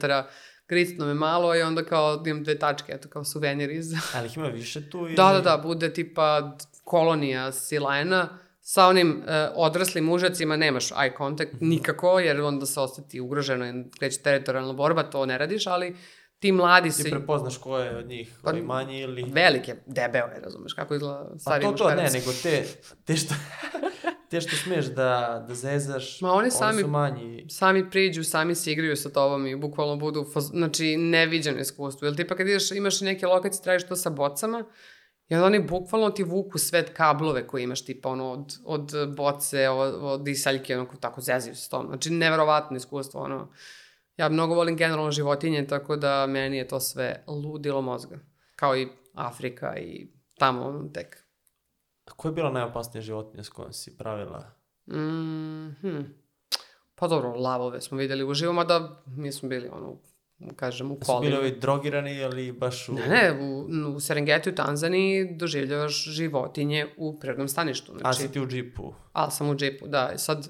gricno me malo i onda kao imam dve tačke, eto kao suvenir iz... Ali ih ima više tu ili... Da, da, da, bude tipa kolonija silena, sa onim e, odraslim mužacima nemaš eye contact nikako, jer onda se osjeti ugroženo i kreće teritorijalna borba, to ne radiš, ali ti mladi Ti se... prepoznaš ko je od njih, Pa, koji manji ili... Velike, debeo je, razumeš, kako izgleda Pa stari to, to, ne, muškarac. nego te, te što, te što smiješ da, da zezaš, Ma oni sami- su manji. Sami priđu, sami se igraju sa tobom i bukvalno budu, znači, neviđeno iskustvo. Jer tipa kad ideš, imaš i neke lokacije, tražiš to sa bocama, i onda oni bukvalno ti vuku sve kablove koje imaš, tipa ono, od, od boce, od, od isaljke, ono, tako zezaju s tom. Znači, neverovatno iskustvo, ono. Ja mnogo volim generalno životinje, tako da meni je to sve ludilo mozga. Kao i Afrika i tamo, tek. A koja je bila najopasnija životinja s kojom si pravila? Mm, hm. Pa dobro, lavove smo videli uživo, mada mi smo bili, ono, kažem, u Su bili kolima. ovi drogirani ili baš u... Ne, ne, u, u Serengeti u Tanzaniji doživljavaš životinje u prirodnom staništu. A Znači, si ti u džipu. ali sam u džipu, da. Sad,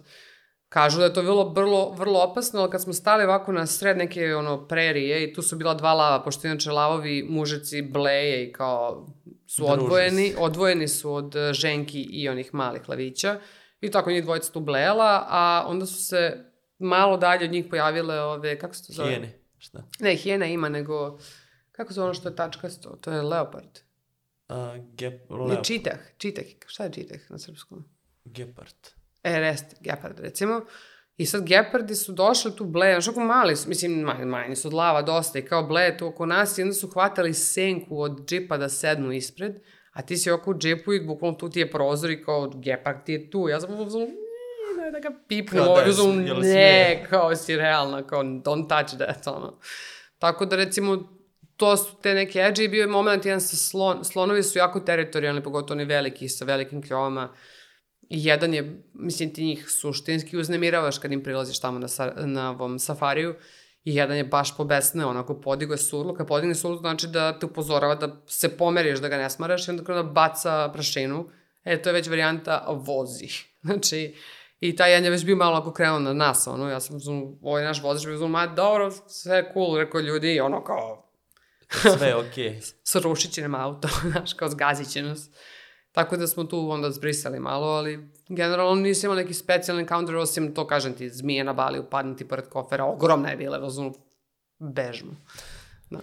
kažu da je to bilo vrlo, vrlo opasno, ali kad smo stali ovako na sred neke ono, prerije i tu su bila dva lava, pošto inače lavovi mužeci bleje i kao su odvojeni, odvojeni su od eh, ženki i onih malih lavića. I tako njih dvojica tu blejala, a onda su se malo dalje od njih pojavile ove, kako se to zove? Hijene. Šta? Ne, hijena ima, nego, kako se ono što je tačkasto? To je leopard. A, gep, Ne, leo, čitah, čitah. Šta je čitah na srpskom? gepard. E, rest, gepard, recimo. I sad gepardi su došli tu bleje, znaš kako mali su, mislim, manji, manji su od lava dosta i kao bleje tu oko nas i onda su hvatali senku od džipa da sednu ispred, a ti si oko u džipu i bukvalno tu ti je prozor i kao gepard ti je tu. Ja sam uzmano, ne, da ga pipnu, Kao da ovaj uzmano, ne, smije? kao si realna, kao don't touch that, ono. Tako da recimo, to su te neke edge i bio je moment jedan sa slon, slonovi su jako teritorijalni, pogotovo oni veliki sa velikim kljovama. I jedan je, mislim, ti njih suštinski uznemiravaš kad im prilaziš tamo na, sa, na ovom safariju. I jedan je baš pobesneo, onako podigo je surlo. Kad podigne surlo, znači da te upozorava da se pomeriš, da ga ne smaraš i onda kada baca prašinu. E, to je već varijanta vozi. Znači, i taj jedan je već bio malo ako krenuo na nas, ono, ja sam uzmano, ovaj naš vozač bi uzmano, ma dobro, sve je cool, rekao ljudi, ono kao, Sve je okej. srušit će nam auto, znaš, kao zgazit će nas. Tako da smo tu onda zbrisali malo, ali generalno nisam imao neki specijalni counter, osim to, kažem ti, zmije na bali upadnuti pored kofera, ogromna je bila, razumno, bežno. Da.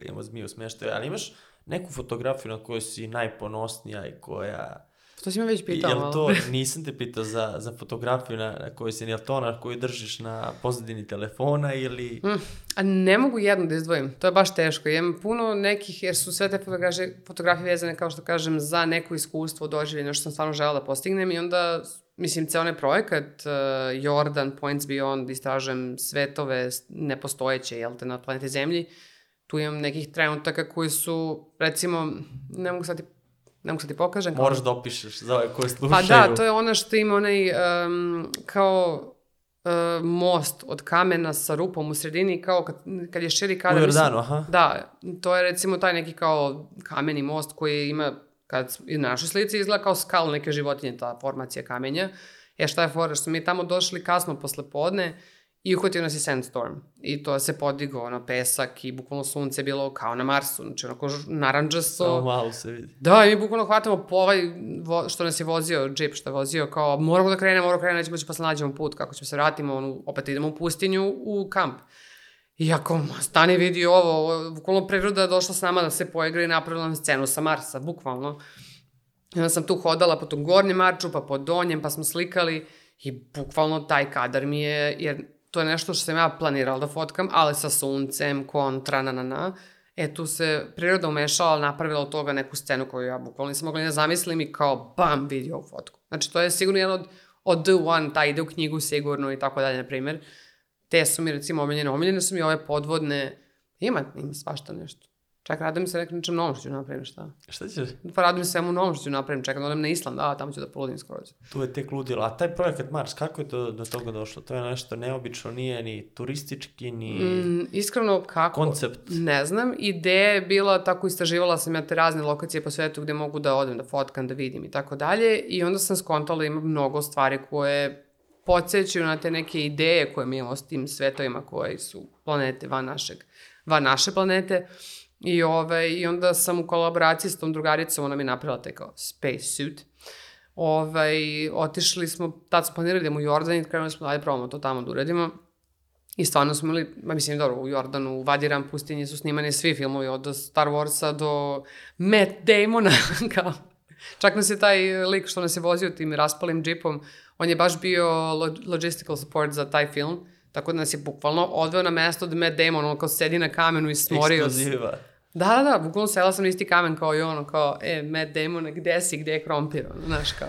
Imamo zmiju smještaju. Ali imaš neku fotografiju na kojoj si najponosnija i koja To si me već pitao Jel to, nisam te pitao za, za fotografiju na, na kojoj si, jel to ona koju držiš na pozadini telefona ili... Mm, a ne mogu jednu da izdvojim, to je baš teško. Imam puno nekih, jer su sve te fotografije, fotografije vezane, kao što kažem, za neko iskustvo doživljenja, što sam stvarno žela da postignem i onda, mislim, ceo onaj projekat uh, Jordan, Points Beyond, istražujem svetove nepostojeće, jel te, na planeti Zemlji, tu imam nekih trenutaka koji su, recimo, ne mogu sad ne mogu sad ti pokažem. kao- Moraš da opišeš za ove koje slušaju. Pa da, to je ono što ima onaj um, kao uh, most od kamena sa rupom u sredini, kao kad, kad je širi kada... U Jordanu, aha. Da, to je recimo taj neki kao kameni most koji ima, kad i na našoj slici izgleda kao skal neke životinje, ta formacija kamenja. E šta je fora, što mi tamo došli kasno posle podne i uhvatio nas je sandstorm. I to se podigao na pesak i bukvalno sunce je bilo kao na Marsu, znači onako naranđasto. Samo malo se vidi. Da, i mi bukvalno hvatamo po ovaj, vo, što nas je vozio, džip što je vozio, kao moramo da krenemo, moramo da krenemo, nećemo da posle nađemo put, kako ćemo se vratimo, ono, opet idemo u pustinju, u kamp. I ako stani vidi ovo, ovo, bukvalno priroda je došla s nama da se poigra i napravila nam scenu sa Marsa, bukvalno. I onda sam tu hodala po tom gornjem marču, pa po donjem, pa smo slikali i bukvalno taj kadar mi je, jer to je nešto što sam ja planirala da fotkam, ali sa suncem, kontra, na, na, na. E, tu se priroda umešala, napravila od toga neku scenu koju ja bukvalno nisam mogla ni da zamislim i kao bam, vidi ovu fotku. Znači, to je sigurno jedan od, od The One, taj ide u knjigu sigurno i tako dalje, na primjer. Te su mi recimo omiljene. Omiljene su mi ove podvodne, ima, ima svašta nešto. Čak radim se nekim nečem novom što ću napravim, šta? Šta ćeš? Pa radim se svemu novom što ću napravim, čekam da odem na Island, a tamo ću da poludim skroz. Tu je tek ludilo. A taj projekat Mars, kako je to do toga došlo? To je nešto neobično, nije ni turistički, ni Mm, iskreno kako? koncept. Ne znam, ideja je bila, tako istraživala sam ja te razne lokacije po svetu gde mogu da odem, da fotkam, da vidim i tako dalje i onda sam skontala da ima mnogo stvari koje podsjećaju na te neke ideje koje mi imamo s tim svetovima koji su planete van našeg, van naše planete. I, ovaj, I onda sam u kolaboraciji s tom drugaricom, ona mi je napravila taj kao space suit. Ovaj, otišli smo, tad smo planirali da u Jordan i krenuli smo ajde probamo to tamo da uradimo. I stvarno smo imali, ma mislim, dobro, u Jordanu, u Vadiran pustinji su snimani svi filmovi, od Star Warsa do Matt Damona, kao. Čak nas je taj lik što nas je vozio tim raspalim džipom, on je baš bio lo- logistical support za taj film, tako da nas je bukvalno odveo na mesto da Matt Damon, ono kao sedi na kamenu i smorio se. Da, da, da, bukvalno sela sam na isti kamen kao i ono, kao, e, Matt Damon, gde si, gde je krompir, ono, znaš, kao.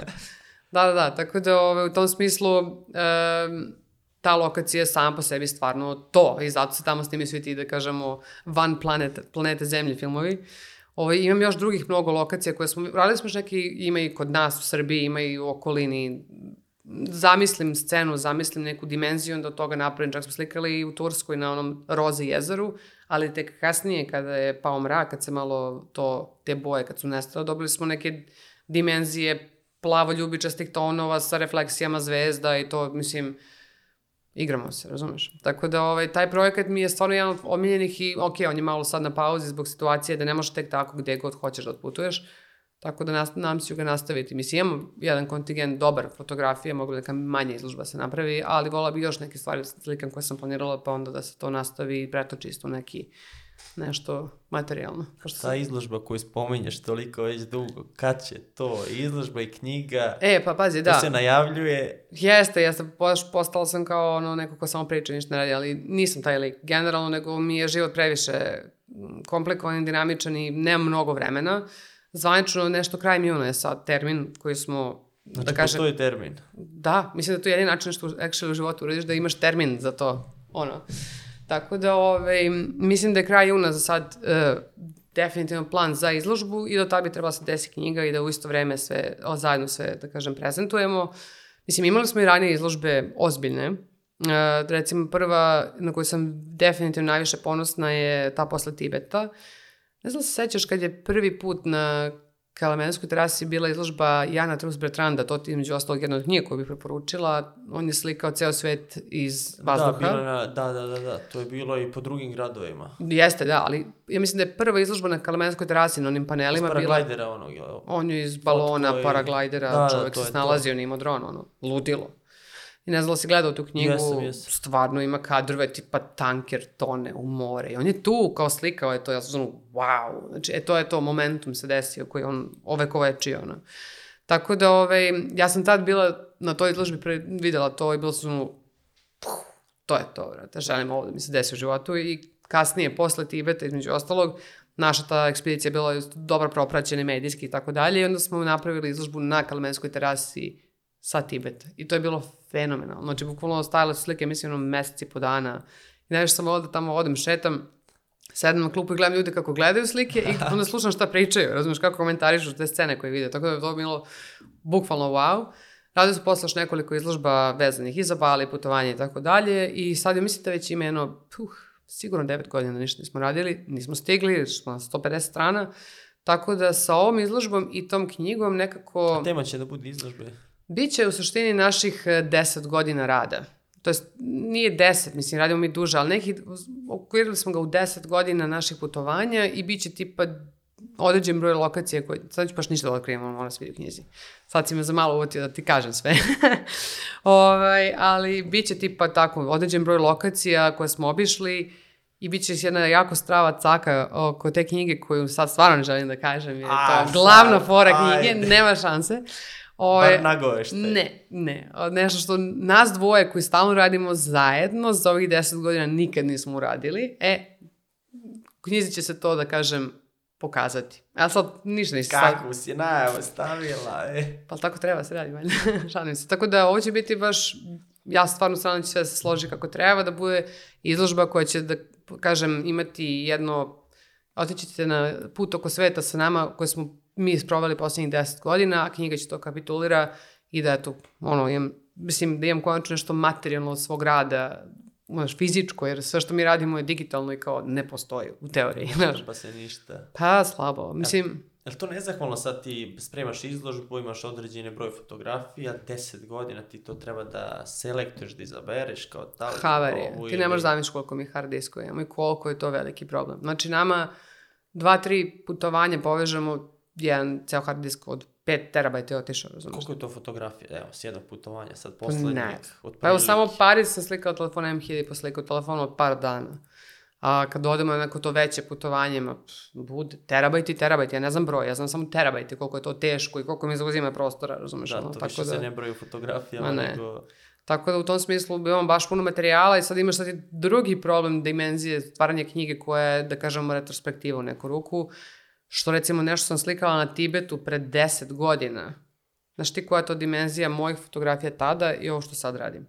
Da, da, da, tako da ove, u tom smislu um, ta lokacija sama po sebi stvarno to i zato se tamo snimi svi ti, da kažemo, van planete, planete Zemlje filmovi. Ovo, imam još drugih mnogo lokacija koje smo, radili smo još neki, ima i kod nas u Srbiji, ima i u okolini, zamislim scenu, zamislim neku dimenziju, onda od toga napravim, čak smo slikali i u Turskoj na onom Roze jezeru, ali tek kasnije kada je pao mrak, kad se malo to, te boje, kad su nestale, dobili smo neke dimenzije plavo ljubičastih tonova sa refleksijama zvezda i to, mislim, igramo se, razumeš? Tako da ovaj, taj projekat mi je stvarno jedan od omiljenih i ok, on je malo sad na pauzi zbog situacije da ne možeš tek tako gde god hoćeš da otputuješ. Tako da nas, nam ću ga nastaviti. Mislim, imamo jedan kontingent dobar fotografije, mogu da neka manja izložba se napravi, ali vola bi još neke stvari da slikam koje sam planirala, pa onda da se to nastavi i pretoči isto neki nešto materijalno. Kao što Ta izložba koju spominješ toliko već dugo, kad će to? Izložba i knjiga, E, pa pazi, da. to se najavljuje. Jeste, jeste, postala sam kao ono neko ko samo priča ništa ne radi, ali nisam taj lik generalno, nego mi je život previše komplikovan i dinamičan i nemam mnogo vremena. Zvanično nešto krajem juna je sad termin koji smo, Znači, da kažem, postoji termin. da, mislim da to je jedini način što actually u životu uradiš, da imaš termin za to, ono. Tako da, ovaj, mislim da je kraj juna za sad uh, definitivno plan za izložbu i do tada bi trebala se desi knjiga i da u isto vreme sve, o, zajedno sve, da kažem, prezentujemo. Mislim, imali smo i ranije izložbe ozbiljne. Uh, recimo, prva na koju sam definitivno najviše ponosna je ta posle Tibeta. Ne znam da se sećaš kad je prvi put na Kalamenskoj terasi bila izložba Jana Trus Bertranda, to ti između ostalog jedna od knjiga koju bih preporučila. On je slikao ceo svet iz vazduha. Da, bilo da, da, da, da, to je bilo i po drugim gradovima. Jeste, da, ali ja mislim da je prva izložba na Kalamenskoj terasi na onim Iz panelima bila... paraglidera onog, jel? On je iz balona, Fotko i- paraglidera, Da, da, čovjek to se snalazio, nije imao dron, ono, ludilo. I ne znam da si gledao tu knjigu, Jesam, jesam. stvarno ima kadrove tipa tanker tone u more. I on je tu kao slikao je to, ja sam ono, wow. Znači, e, to je to momentum se desio koji on ovekovečio, ono. Tako da, ovaj, ja sam tad bila na toj izložbi pre, videla to i bila sam, puh, to je to, vrate, želim ovo da mi se desi u životu i kasnije, posle Tibeta, između ostalog, naša ta ekspedicija bila dobro propraćena medijski i tako dalje i onda smo napravili izložbu na Kalemenskoj terasi sa Tibeta. I to je bilo fenomenalno. Znači, bukvalno stajale su slike, mislim, ono meseci po dana. I najviše sam volila da tamo odem, šetam, sedem na klupu i gledam ljude kako gledaju slike i onda slušam šta pričaju, razumiješ, kako komentarišu te scene koje vide. Tako da je to bilo bukvalno wow. Radio su posle još nekoliko izložba vezanih i za Bali, putovanje i tako dalje i sad je mislite već ima jedno, puh, sigurno 9 godina da ništa nismo radili, nismo stigli, smo na 150 strana, tako da sa ovom izložbom i tom knjigom nekako... A tema će da bude izložbe? Biće u suštini naših 10 godina rada. To jest, nije 10, mislim, radimo mi duže, ali neki, okvirili smo ga u 10 godina naših putovanja i bit će tipa određen broj lokacije koje, sad ću baš ništa da otkrijem, ono mora se vidi u knjizi. Sad si me za malo uvotio da ti kažem sve. ovaj, ali bit će tipa tako, određen broj lokacija koje smo obišli i bit će jedna jako strava caka oko te knjige koju sad stvarno ne želim da kažem, jer to je glavna fora knjige, nema šanse. Bar Ove, nagoveštaj. ne, ne. Nešto što nas dvoje koji stalno radimo zajedno za ovih deset godina nikad nismo uradili. E, knjizi će se to, da kažem, pokazati. A sad ništa nisi sad... Kako si najavu stavila, e? Pa tako treba se radi, valjda. Šalim se. Tako da ovo će biti baš, ja stvarno stvarno će sve da se složi kako treba, da bude izložba koja će, da kažem, imati jedno, otići na put oko sveta sa nama koje smo mi sprovali poslednjih deset godina, a knjiga će to kapitulira i da eto, ono, imam, mislim da imam konačno nešto materijalno od svog rada, znaš, fizičko, jer sve što mi radimo je digitalno i kao ne postoji u teoriji, znaš. Pa se ništa. Pa, slabo. Mislim, Jel to nezahvalno sad ti spremaš izložbu, imaš određene broj fotografija, 10 godina ti to treba da selektuješ, da izabereš kao da li havarije. ovu Ti ne možeš zamišljati koliko mi hard diskova imamo i koliko je to veliki problem. Znači, nama dva, tri putovanja povežemo, jedan ceo hard disk od 5 terabajta je otišao, razumiješ? Koliko je to fotografija? Evo, s jednog putovanja, sad Pa poslednjeg. ne. od Pa evo, samo Pariz sam slikao telefon M1000 pa slikao telefon od par dana. A kad odemo na neko to veće putovanje, ma, bude terabajti, terabajti, ja ne znam broj, ja znam samo terabajti, koliko je to teško i koliko mi zauzima prostora, razumeš? Da, to više se ne broji u fotografijama, Ma ne. nego... Tako da u tom smislu imamo baš puno materijala i sad imaš sad i drugi problem dimenzije stvaranja knjige koja je, da kažemo, retrospektiva u neku ruku, što recimo nešto sam slikala na Tibetu pred 10 godina. Znaš ti koja je to dimenzija mojih fotografija tada i ovo što sad radim?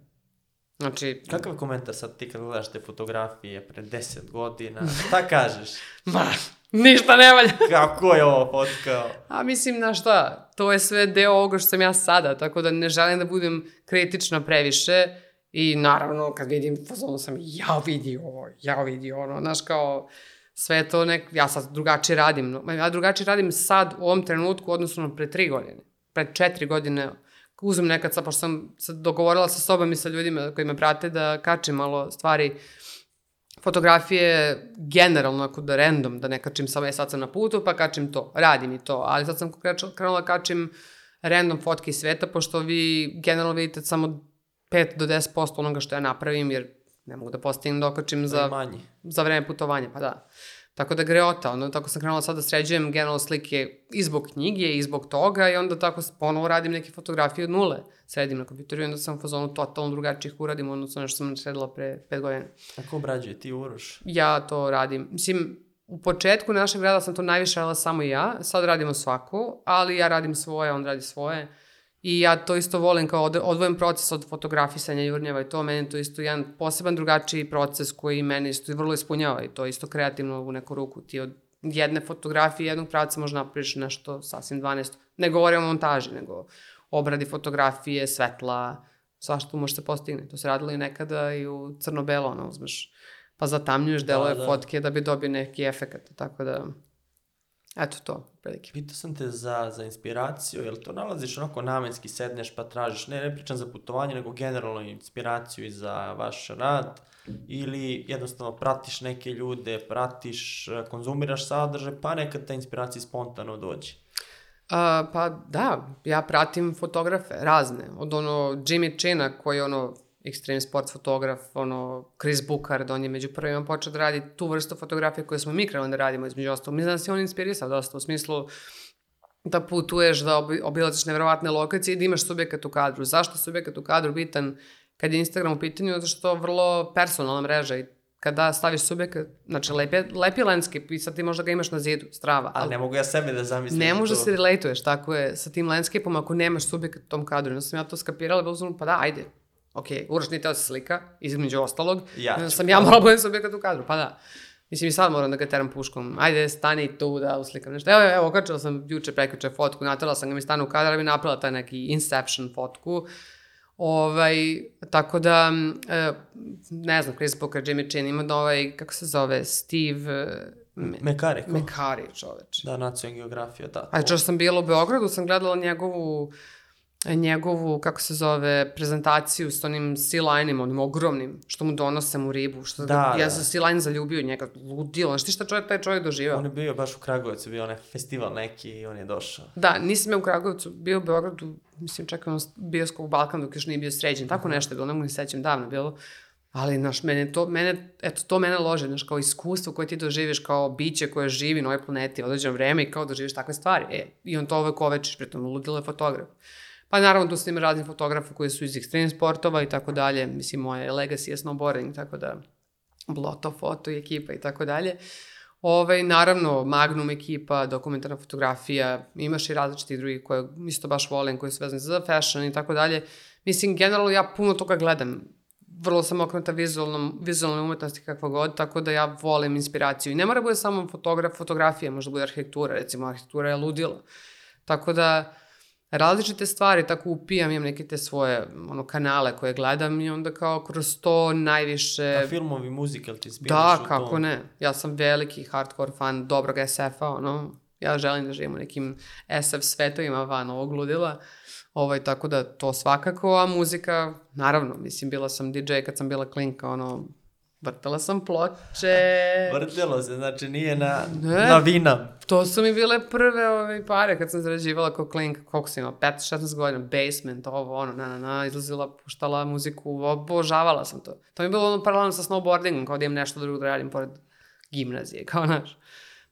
Znači, Kakav komentar sad ti kad gledaš te fotografije pre 10 godina? Šta kažeš? ma, ništa ne valja. Kako je ovo fotkao? A mislim, na šta, to je sve deo ovoga što sam ja sada, tako da ne želim da budem kritična previše i naravno kad vidim fazonu sam ja vidi ovo, ja vidi ono, znaš kao sve to nek, ja sad drugačije radim, ja drugačije radim sad u ovom trenutku odnosno pre tri godine, pre četiri godine. Uzmem nekad sad, pošto sam se dogovorila sa sobom i sa ljudima koji me prate da kačem malo stvari fotografije generalno ako da random, da ne kačim samo je sad sam na putu pa kačim to, radim i to, ali sad sam krenula da kačim random fotke iz sveta, pošto vi generalno vidite samo 5 do 10% onoga što ja napravim, jer ne mogu da postignem da okačim Za... za, vreme putovanja, pa da. Tako da greota, onda tako sam krenula sad da sređujem generalno slike i zbog knjige i zbog toga i onda tako ponovo radim neke fotografije od nule, sredim na kompjuteru i onda sam u fazonu totalno drugačijih uradim odnosno nešto sam sredila pre 5 godina A ko obrađuje? Ti Uroš? ja to radim. Mislim, u početku našeg rada sam to najviše radila samo ja, sad radimo svako, ali ja radim svoje, on radi svoje. I ja to isto volim kao od, odvojen proces od fotografisanja jurnjeva i to, meni to isto jedan poseban drugačiji proces koji mene isto vrlo ispunjava i to isto kreativno u neku ruku. Ti od jedne fotografije, jednog pravca možda napraviš nešto sasvim 12. Ne govorim o montaži, nego obradi fotografije, svetla, svašta može se postigne. To se radilo i nekada i u crno-belo, ono, uzmeš pa zatamnjuješ delove Da, da. fotke da bi dobio neki efekt, tako da, eto to, prilike. Pitao sam te za, za inspiraciju, jel to nalaziš onako namenski, sedneš pa tražiš, ne, ne pričam za putovanje, nego generalno inspiraciju i za vaš rad, ili jednostavno pratiš neke ljude, pratiš, konzumiraš sadržaj, pa nekad ta inspiracija spontano dođe. A, pa da, ja pratim fotografe razne, od ono Jimmy China koji ono extreme sports fotograf, ono Chris Bukard, on je među prvima počeo da radi tu vrstu fotografije koje smo mi krenuli da radimo između ostalog. Mi znam da se on inspirisao dosta u smislu da putuješ, da obi, obilaziš nevjerovatne lokacije i da imaš subjekat u kadru. Zašto je subjekat u kadru bitan kad je Instagram u pitanju? Zato što je vrlo personalna mreža i kada staviš subjekat, znači lepi, lepi landscape i sad ti možda ga imaš na zidu, strava. Ali ne mogu ja sebe da zamislim. Ne može to. se relatuješ, tako je, sa tim landscape-om ako nemaš subjekat u tom kadru. Onda sam ja to skapirala, sam, pa da, ajde. Ok, Uroš nije teo da se slika, između ostalog. Ja sam ja morala budem subjekat u kadru, pa da. Mislim, i sad moram da ga teram puškom. Ajde, stani tu da uslikam nešto. Evo, evo, okačila sam juče, prekjuče fotku, natrala sam ga mi stanu u kadar, da bi napravila taj neki Inception fotku. Ovaj, tako da, e, ne znam, Chris Booker, Jimmy Chin, ima da ovaj, kako se zove, Steve Me, Mekari? Mekari, čoveč. Da, nacionalna geografija, da. A to. što sam bila u Beogradu, sam gledala njegovu njegovu, kako se zove, prezentaciju s onim sea line-ima, onim ogromnim, što mu donose mu ribu, što Da, da, ja da. sam sea line zaljubio u njega, ludilo, znaš ti šta čovjek, taj čovjek doživao? On je bio baš u Kragujevcu, bio onaj festival neki i on je došao. Da, nisam ja u Kragujevcu, bio u Beogradu, mislim, čekam bioskop Balkan dok još nije bio sređen, tako Mhm. nešto je bilo, ne mogu ni sećam, davno je bilo. Ali, znaš, mene to, mene, eto, to mene lože, znaš, kao iskustvo koje ti doživiš kao biće koje živi na ovoj planeti određeno vreme i kao doživiš takve stvari. E, I on to uvek ovečiš, pritom ludilo je fotograf. Pa naravno tu snima razni fotografa koji su iz ekstrem sportova i tako dalje. Mislim, moje legacy je snowboarding, tako da Bloto, foto i ekipa i tako dalje. Ovaj, naravno, Magnum ekipa, dokumentarna fotografija, imaš i različiti drugi koje isto baš volim, koji su vezani za fashion i tako dalje. Mislim, generalno ja puno toga gledam. Vrlo sam okrenuta vizualnom, vizualnoj umetnosti kakva god, tako da ja volim inspiraciju. I ne mora bude samo fotograf, fotografija, možda bude arhitektura, recimo arhitektura je ludila. Tako da, različite stvari, tako upijam, imam neke te svoje ono, kanale koje gledam i onda kao kroz to najviše... A filmovi, muzikal ti inspiriš Da, kako tom? ne. Ja sam veliki hardcore fan dobrog SF-a, ono. Ja želim da živim u nekim SF svetovima van ovog ludila. Ovaj, tako da to svakako, a muzika, naravno, mislim, bila sam DJ kad sam bila klinka, ono, vrtala sam ploče. Vrtelo se, znači nije na, Ne. na vina. To su mi bile prve ove pare kad sam zarađivala kao klinka, koliko sam imala, 15-16 godina, basement, ovo, ono, na, na, na, izlazila, puštala muziku, obožavala sam to. To mi je bilo ono paralelno sa snowboardingom, kao da imam nešto drugo da radim pored gimnazije, kao naš.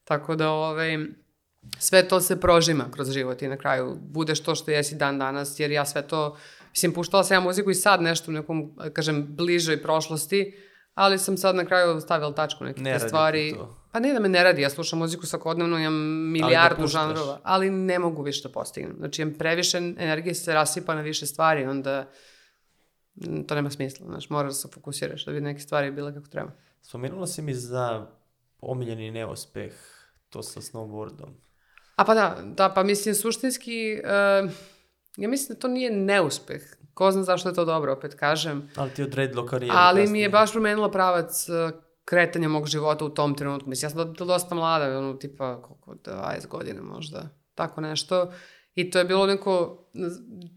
Tako da, ovaj, sve to se prožima kroz život i na kraju budeš to što jesi dan danas, jer ja sve to, mislim, puštala sam ja muziku i sad nešto u nekom, kažem, bližoj prošlosti, ali sam sad na kraju stavila tačku neke Ne te stvari. to. Pa ne da me ne radi, ja slušam muziku svakodnevno, imam milijardu puštaš. žanrova, ali ne mogu više da postignem. Znači, imam previše energije se rasipa na više stvari, onda to nema smisla, znaš, moraš da se fokusiraš da bi neke stvari bile kako treba. Spomenula si mi za omiljeni neuspeh, to sa snowboardom. A pa da, da, pa mislim, suštinski, uh, ja mislim da to nije neuspeh. Ko zna zašto je to dobro, opet kažem. Ali ti je odredilo karijeru. Ali mi kasnije. je baš promenila pravac uh, kretanja mog života u tom trenutku. Mislim, ja sam do- dosta mlada, ono, tipa, koliko, 20 godina možda, tako nešto. I to je bilo neko,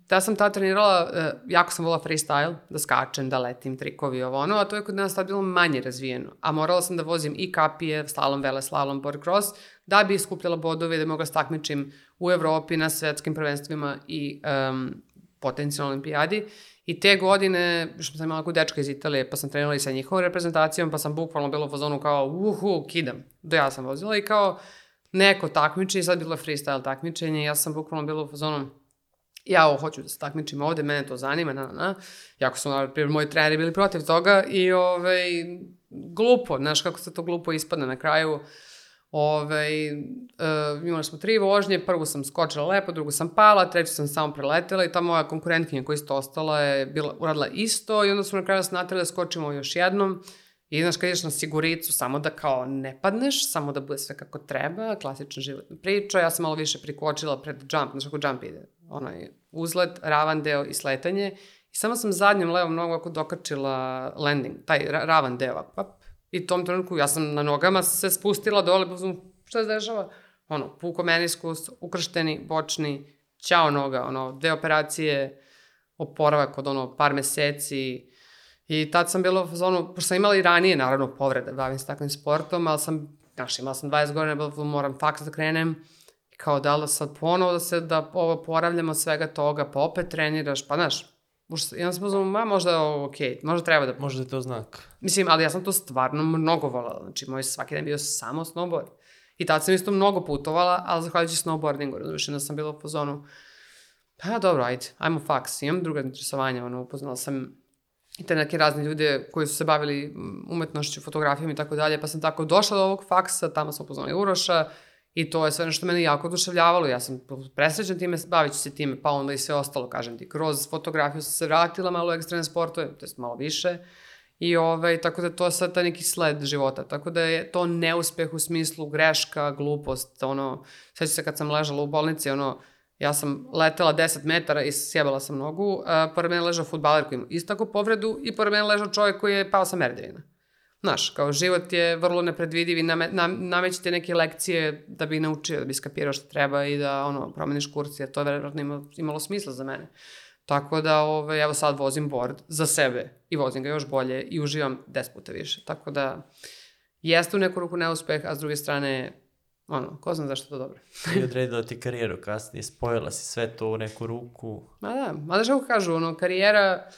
da sam tad trenirala, uh, jako sam volila freestyle, da skačem, da letim, trikovi, ovo ono, a to je kod nas tad bilo manje razvijeno. A morala sam da vozim i kapije, slalom, vele, slalom, board cross, da bi skupljala bodove i da mogla stakmičim u Evropi na svetskim prvenstvima i um, potencijalnoj olimpijadi. I te godine, što sam imala kod dečka iz Italije, pa sam trenirala i sa njihovom reprezentacijom, pa sam bukvalno bila u fazonu kao, uhu, kidam. Do ja sam vozila i kao neko takmičenje, sad bilo freestyle takmičenje, ja sam bukvalno bila u fazonu, ja ovo hoću da se takmičim ovde, mene to zanima, na, na, na. Jako su, na primjer, moji treneri bili protiv toga i, ovaj, glupo, znaš kako se to glupo ispadne na kraju. Ove, uh, imali smo tri vožnje, prvu sam skočila lepo, drugu sam pala, treću sam samo preletela i ta moja konkurentkinja koja isto ostala je bila, uradila isto i onda smo na kraju se natjeli da skočimo još jednom. I znaš kad ideš na siguricu samo da kao ne padneš, samo da bude sve kako treba, klasična životna priča, ja sam malo više prikočila pred jump, znaš kako jump ide, onaj uzlet, ravan deo i sletanje. I samo sam zadnjom levom nogom ako dokačila landing, taj ra ravan deo, pap, I tom trenutku ja sam na nogama se spustila dole, pa sam, šta se dešava? Ono, puko meniskus, ukršteni, bočni, ćao noga, ono, dve operacije, oporavak od ono par meseci. I tad sam bila fazonu, pošto sam imala i ranije, naravno, povrede, bavim se takvim sportom, ali sam, znaš, imala sam 20 godina, fazonu, moram faks da krenem. Kao da li sad ponovo da se, da ovo poravljamo svega toga, pa opet treniraš, pa znaš, I onda sam pozvao, ma možda okej, možda treba da Možda je to znak. Mislim, ali ja sam to stvarno mnogo volala. Znači, moj svaki dan bio samo snowboard. I tad sam isto mnogo putovala, ali zahvaljujući snowboardingu, razumiješ, da sam bila u pozonu, pa dobro, ajde, ajmo faks, imam druga interesovanja, ono, upoznala sam i te neke razne ljude koji su se bavili umetnošću, fotografijom i tako dalje, pa sam tako došla do ovog faksa, tamo sam upoznala Uroša, I to je sve nešto mene jako oduševljavalo. Ja sam presrećna time, bavit ću se time, pa onda i sve ostalo, kažem ti. Kroz fotografiju sam se vratila malo u ekstremne sportove, to je malo više. I ovaj, tako da to je sad taj neki sled života. Tako da je to neuspeh u smislu greška, glupost, ono, sveća se kad sam ležala u bolnici, ono, ja sam letela 10 metara i sjebala sam nogu, a pored mene ležao futbaler koji ima isto tako povredu i pored mene ležao čovjek koji je pao sa merdevina. Znaš, kao život je vrlo nepredvidiv i name, nam, namećete neke lekcije da bi naučio, da bi skapirao što treba i da ono, promeniš kurs, jer to je verovatno imalo, imalo smisla za mene. Tako da, ovaj, evo sad vozim board za sebe i vozim ga još bolje i uživam 10 puta više. Tako da, jeste u neku ruku neuspeh, a s druge strane, ono, ko zna zašto to dobro. I odredila ti karijeru kasnije, spojila si sve to u neku ruku. Ma da, ma da što kažu, ono, karijera,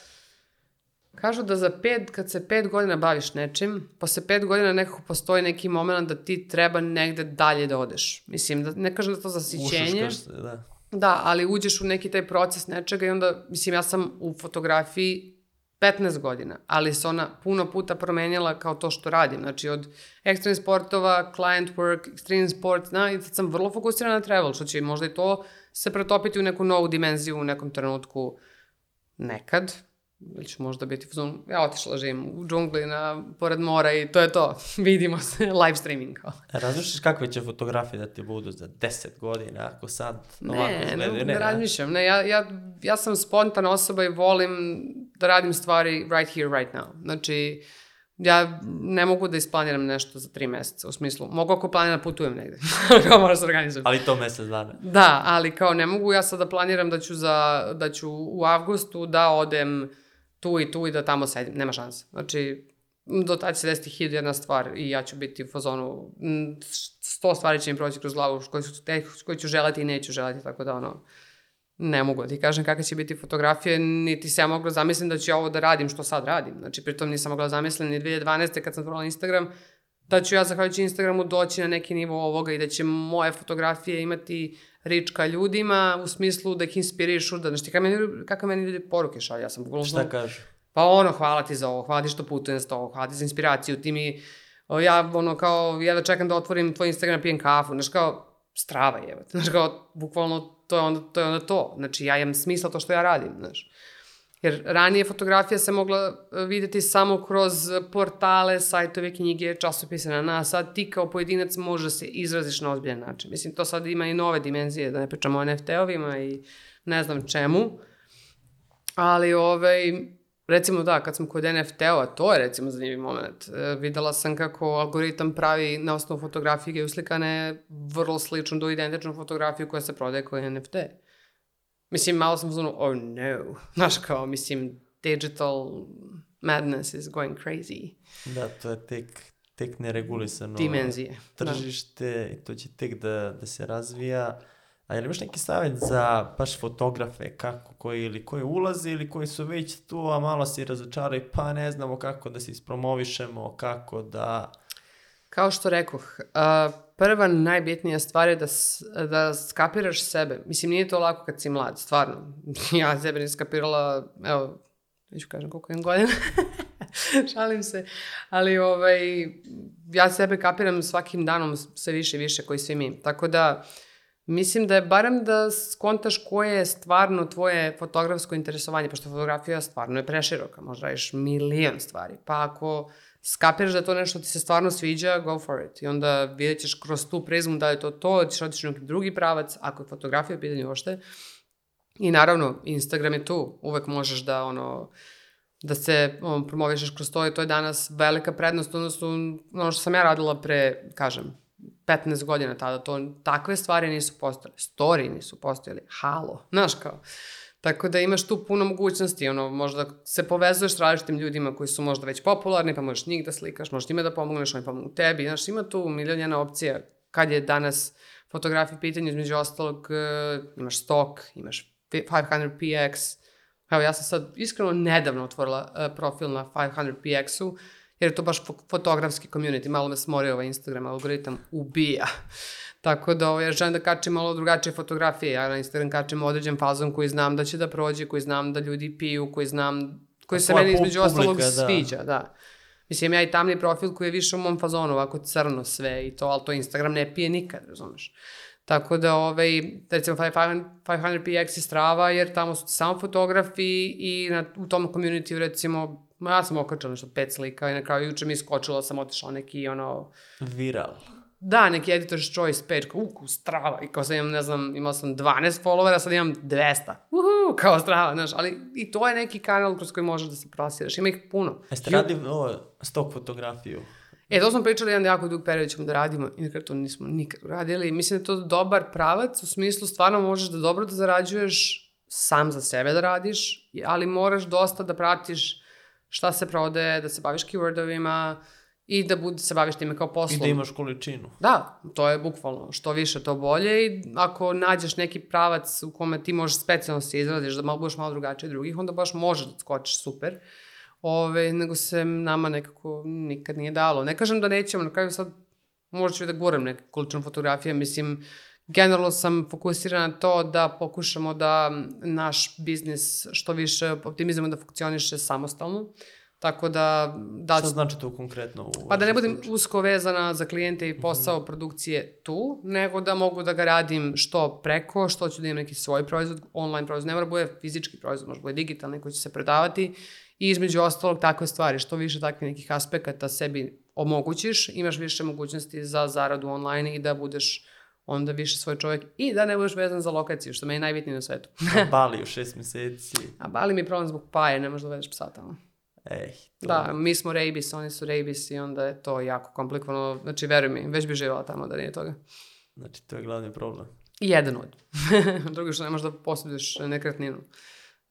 Kažu da za pet, kad se pet godina baviš nečim, posle pet godina nekako postoji neki moment da ti treba negde dalje da odeš. Mislim, da, ne kažem da to zasićenje. Ušuškaš se, da. Da, ali uđeš u neki taj proces nečega i onda, mislim, ja sam u fotografiji 15 godina, ali se ona puno puta promenjala kao to što radim. Znači, od ekstrem sportova, client work, extreme sport, na, i sad sam vrlo fokusirana na travel, što će možda i to se pretopiti u neku novu dimenziju u nekom trenutku nekad, ili ću možda biti fuzon, ja otišla živim u džungli na, pored mora i to je to. Vidimo se, live streaming razmišljaš kakve će fotografije da ti budu za 10 godina, ako sad ovako Ne, ne, izgledaju? ne, ne razmišljam. Ne, ja, ja, ja sam spontana osoba i volim da radim stvari right here, right now. Znači, ja ne mogu da isplaniram nešto za tri meseca, u smislu, mogu ako planiram da putujem negde, kao moram se organizujem. Ali to mesec dana. Da, ali kao ne mogu ja sad da planiram da ću, za, da ću u avgustu da odem tu i tu i da tamo sedim. Nema šanse. Znači, do tada će se desiti hiljadu jedna stvar i ja ću biti u fazonu, sto stvari će mi proći kroz glavu koje, su, te, koje ću želeti i neću želeti, tako da ono, ne mogu da ti kažem kakva će biti fotografija, niti se ja mogla zamislim da ću ja ovo da radim što sad radim. Znači, pritom nisam mogla zamislim ni 2012. kad sam otvorila Instagram, da ću ja zahvaljujući Instagramu doći na neki nivo ovoga i da će moje fotografije imati rič ka ljudima u smislu da ih inspirišu, da, znači, kakve meni, kakve meni ljudi poruke šalju, ja sam bukvalno... Šta kažu? Pa ono, hvala ti za ovo, hvala ti što putujem s to, hvala ti za inspiraciju, ti mi, ja ono kao, ja da čekam da otvorim tvoj Instagram, pijem kafu, znaš kao, strava je, znaš kao, bukvalno to je onda to, je onda to. znači ja imam smisla to što ja radim, znaš. Jer ranije fotografija se mogla e, videti samo kroz portale, sajtove, knjige, časopise na nas. Sad ti kao pojedinac može da se izraziš na ozbiljan način. Mislim, to sad ima i nove dimenzije, da ne pričamo o NFT-ovima i ne znam čemu. Ali, ovaj, recimo da, kad sam kod NFT-ova, to je recimo zanimljiv moment. E, videla sam kako algoritam pravi na osnovu fotografije uslikane vrlo sličnu do identičnu fotografiju koja se prodaje kao NFT. Mislim, malo sam zonu, oh no. Znaš kao, mislim, digital madness is going crazy. Da, to je tek, tek neregulisano Dimenzije. Da. tržište i to će tek da, da se razvija. A je li imaš neki savjet za baš fotografe, kako, koji, ili koji ulaze ili koji su već tu, a malo se razočaraju, pa ne znamo kako da se ispromovišemo, kako da... Kao što rekoh, uh, prva najbitnija stvar je da, da skapiraš sebe. Mislim, nije to lako kad si mlad, stvarno. ja sebe nisam skapirala, evo, neću kažem koliko imam godina. Šalim se. Ali ovaj, ja sebe kapiram svakim danom sve više i više koji svi mi. Tako da, Mislim da je barem da skontaš koje je stvarno tvoje fotografsko interesovanje, pošto fotografija stvarno je preširoka, možda radiš milion stvari. Pa ako skapiraš da je to nešto ti se stvarno sviđa, go for it. I onda vidjet ćeš kroz tu prizmu da je to to, ćeš otići u neki drugi pravac, ako je fotografija u pitanju ošte. I naravno, Instagram je tu, uvek možeš da ono, da se um, promovišeš kroz to i to je danas velika prednost, odnosno ono što sam ja radila pre, kažem, 15 godina tada, to, takve stvari nisu postojale, story nisu postojali, halo, znaš kao. Tako da imaš tu puno mogućnosti, ono, možda se povezuješ s različitim ljudima koji su možda već popularni, pa možeš njih da slikaš, možeš njima da pomogneš, oni pomognu tebi, znaš, ima tu milion jedna opcija, kad je danas fotografija pitanje, između ostalog, uh, imaš stok, imaš 500px, evo ja sam sad iskreno nedavno otvorila uh, profil na 500px-u, jer je to baš fo- fotografski community, malo me smori ovaj Instagram algoritam, ubija. Tako da ovaj, ja želim da kačem malo drugačije fotografije, ja na Instagram kačem određen fazon koji znam da će da prođe, koji znam da ljudi piju, koji znam, koji se meni između publika, ostalog da. sviđa, da. Mislim, ja i tamni profil koji je više u mom fazonu, ovako crno sve i to, ali to Instagram ne pije nikad, razumeš. Tako da, ovaj, recimo 500 500px je strava, jer tamo su samo fotografi i na, u tom community recimo, ja sam okačala nešto pet slika i na kraju juče mi je skočilo, sam otišla neki ono, Viral. Da, neki editor's choice page, kao, uku, strava, i kao sam imam, ne znam, imao sam 12 followera, sad imam 200, uhu, kao strava, znaš, ali i to je neki kanal kroz koji možeš da se plasiraš, ima ih puno. Jeste radili ovo, stok fotografiju? E, to smo pričali jedan jako dug period ćemo da radimo i nekad to nismo nikad uradili. Mislim da je to dobar pravac, u smislu stvarno možeš da dobro da zarađuješ sam za sebe da radiš, ali moraš dosta da pratiš šta se prodaje, da se baviš keywordovima i da bud, se baviš time kao I poslom. da imaš količinu. Da, to je bukvalno. Što više, to bolje i ako nađeš neki pravac u kome ti možeš specijalno se izraziš, da malo budeš malo drugačiji od drugih, onda baš možeš da skočiš super. Ove, nego se nama nekako nikad nije dalo. Ne kažem da nećemo, na kraju sad možda ću i da guram neke količinu fotografije, mislim, generalno sam fokusirana na to da pokušamo da naš biznis što više optimizujemo da funkcioniše samostalno. Tako da, da Šta znači to konkretno? U pa da ne budem slučaju? usko vezana za klijente Mhm. i posao produkcije tu, nego da mogu da ga radim što preko, što ću da imam neki svoj proizvod, online proizvod, ne mora da bude fizički proizvod, može da bude digitalni koji će se predavati i između ostalog takve stvari, što više takvih nekih aspekata sebi omogućiš, imaš više mogućnosti za zaradu online i da budeš onda više svoj čovjek i da ne budeš vezan za lokaciju, što me je najbitnije na svetu. Na Bali u šest meseci. A Bali mi je problem zbog paje, ne možeš da uvedeš psa tamo. Ej, to... Da, mi smo Rabis, oni su Rabis i onda je to jako komplikovano. Znači, veruj mi, već bi živjela tamo da nije toga. Znači, to je glavni problem. Jedan od. Drugo što ne možeš da posjeduješ nekretninu,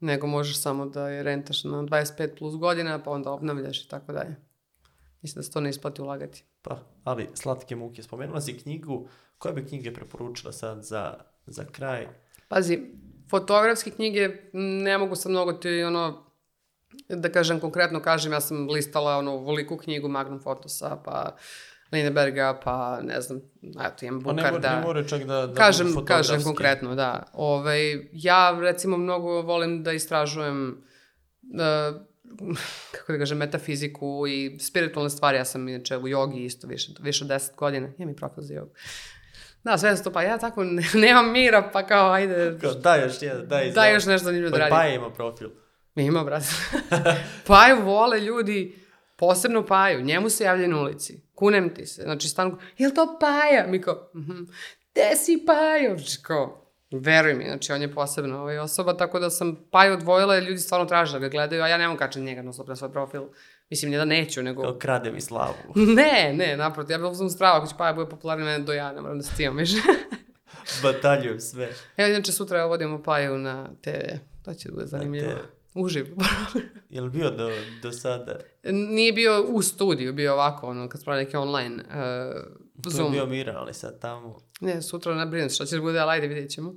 nego možeš samo da je rentaš na 25 plus godina, pa onda obnavljaš i tako dalje. Mislim da se to ne isplati ulagati. Pa, ali slatke muke. Spomenula si knjigu. Koje bi knjige preporučila sad za, za kraj? Pazi, fotografske knjige ne mogu sad mnogo ti ono, da kažem konkretno kažem, ja sam listala ono veliku knjigu Magnum Fotosa, pa Lindeberga, pa ne znam, eto imam Pa ne, Bukarda. mora, ne mora čak da, da kažem, kažem konkretno, da. Ovaj, ja recimo mnogo volim da istražujem uh, kako da kažem, metafiziku i spiritualne stvari. Ja sam inače u jogi isto više, više od 10 godina. Imam i profil za jogu. Da, sve to, pa ja tako ne, nemam mira, pa kao, ajde, Kao, daj još jedan, daj daj još nešto zanimljivo da Pa, radim. pa ima profil. Ima, brate. Paju vole ljudi, posebno Paju, njemu se javljaju na ulici. Kunem ti se, znači stanu, jel to Paja? Mi kao, mhm, gde si Pajo? Znači kao, veruj mi, znači on je posebna ovaj osoba, tako da sam Paju odvojila jer ljudi stvarno traže da ga gledaju, a ja nemam kačen njega na na svoj profil. Mislim, ne da neću, nego... Kao krade mi slavu. Ne, ne, naprotiv, ja bih uzmem strava, ako će Paja bude popularni mene do ja, ne moram da se cijam više. Bataljujem sve. Evo, inače, sutra vodimo Paju na TV, to će da bude zanimljivo. TV. Uživo. Jel bio do, do sada? Nije bio u studiju, bio ovako, ono, kad smo radili neki online uh, je Zoom. bio Mira, ali sad tamo. Ne, sutra ne brinem se šta će da bude, ali ajde vidjet ćemo.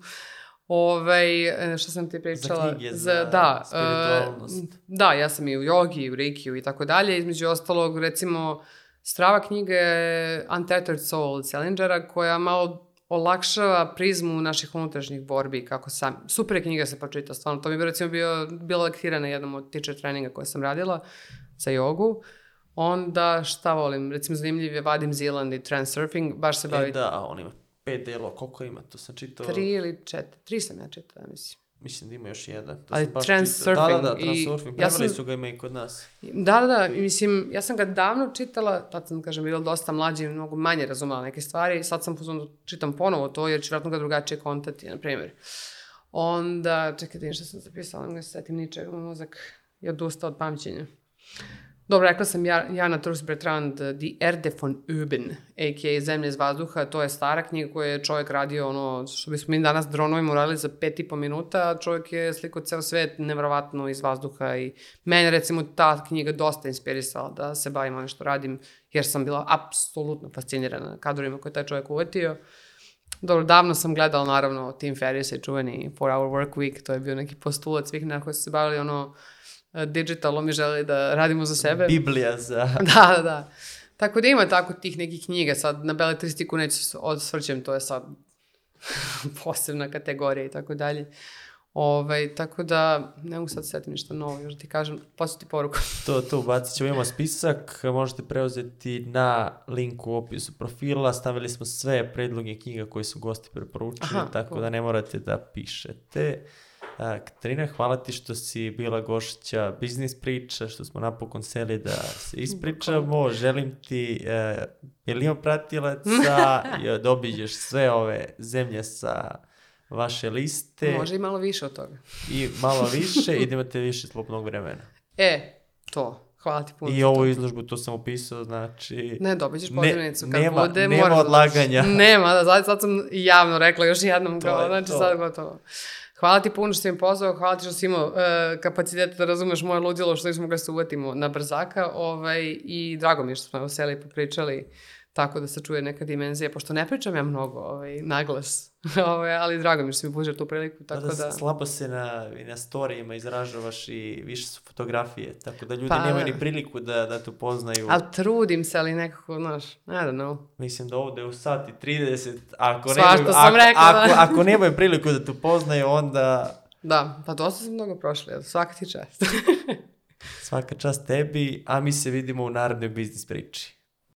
Ovaj, e, šta sam ti pričala? knjige, za da, spiritualnost. e, da, ja sam i u jogi, i u rikiju i tako dalje. Između ostalog, recimo, strava knjiga je Untethered Soul Challenger'a, koja malo olakšava prizmu naših unutrašnjih borbi, kako sam, super je knjiga se pročita, stvarno, to mi je recimo bio, bila lektira na jednom od teacher treninga koje sam radila za jogu. Onda, šta volim, recimo zanimljiv je Vadim Zealand i Transurfing, baš se bavi E, da, on ima pet delova. Koliko ima? To sam čitao. Tri ili četiri, tri sam ja čitala, ja mislim. Mislim da ima još jedan. To Ali Transurfing. Da, da, da, i- Transurfing. ja sam- su ga ima i kod nas. Da, da, da, mislim, ja sam ga davno čitala, tad sam, kažem, bila dosta mlađa i mnogo manje razumela neke stvari, sad sam pozvano da čitam ponovo to, jer ću vratno ga drugačije kontati, na primjer. Onda, čekaj, da šta sam zapisala, ne se setim ničega, moj mozak je odustao od pamćenja. Dobro, rekla sam ja, Jana Trus Bertrand, Die Erde von Öben, a.k.a. Zemlje iz vazduha, to je stara knjiga koju je čovjek radio, ono, što bismo mi danas dronovima uradili za pet i po minuta, a čovjek je slikao ceo svet nevrovatno iz vazduha i mene recimo ta knjiga dosta inspirisala da se bavim ovim što radim, jer sam bila apsolutno fascinirana kadrovima koje je taj čovjek uvetio. Dobro, davno sam gledala naravno Tim Ferriss i čuveni 4 Hour Work Week, to je bio neki postulat svih koji su se bavili ono digitalom mi želi da radimo za sebe. Biblija za... Da, da, da. Tako da ima tako tih nekih knjiga, sad na beletristiku neću se odsvrćem, to je sad posebna kategorija i tako dalje. Ovaj, tako da, ne mogu sad setiti ništa novo, još da ti kažem, poslati poruku. To, to ubacit ćemo, imamo spisak, možete preuzeti na linku u opisu profila, stavili smo sve predloge knjiga koje su gosti preporučili, Aha, tako cool. da ne morate da pišete. Katarina, hvala ti što si bila gošća biznis priča, što smo napokon seli da se ispričamo. Želim ti, li ima pratilaca, je, da obiđeš sve ove zemlje sa vaše liste Može i malo više od toga. i malo više i da imate više slobodnog vremena. E, to. Hvala ti puno. I ovu izložbu, to sam upisao, znači... Ne, dobit ćeš Ne- pozivnicu kad nema- bude. nema da odlaganja. dođeš. Nema, da, sad, sad sam javno rekla još jednom, To kao, je znači to. sad gotovo. Hvala ti puno što si mi pozvao, hvala ti što si imao e, kapacitet da razumeš moje ludilo što nismo mogli da se uvatimo na brzaka ovaj, i drago mi je što smo evo seli i popričali tako da se čuje neka dimenzija, pošto ne pričam ja mnogo ovaj, naglas, ovaj, ali drago mi što mi pružio tu priliku, tako Tako da... da... Slabo se na, i na storijima izražavaš i više su fotografije, tako da ljudi Pa, nemaju da. ni priliku da, da te upoznaju. Ali trudim se, ali nekako, znaš, I don't know. Mislim da ovde u sati 30, ako Svašta nemaju, sam ako, rekla, da. ako, ako nemaju priliku da te upoznaju, onda Da, pa dosta sam mnogo prošli, jel? svaka ti čast. svaka čast tebi, a mi se vidimo u narednoj biznis priči.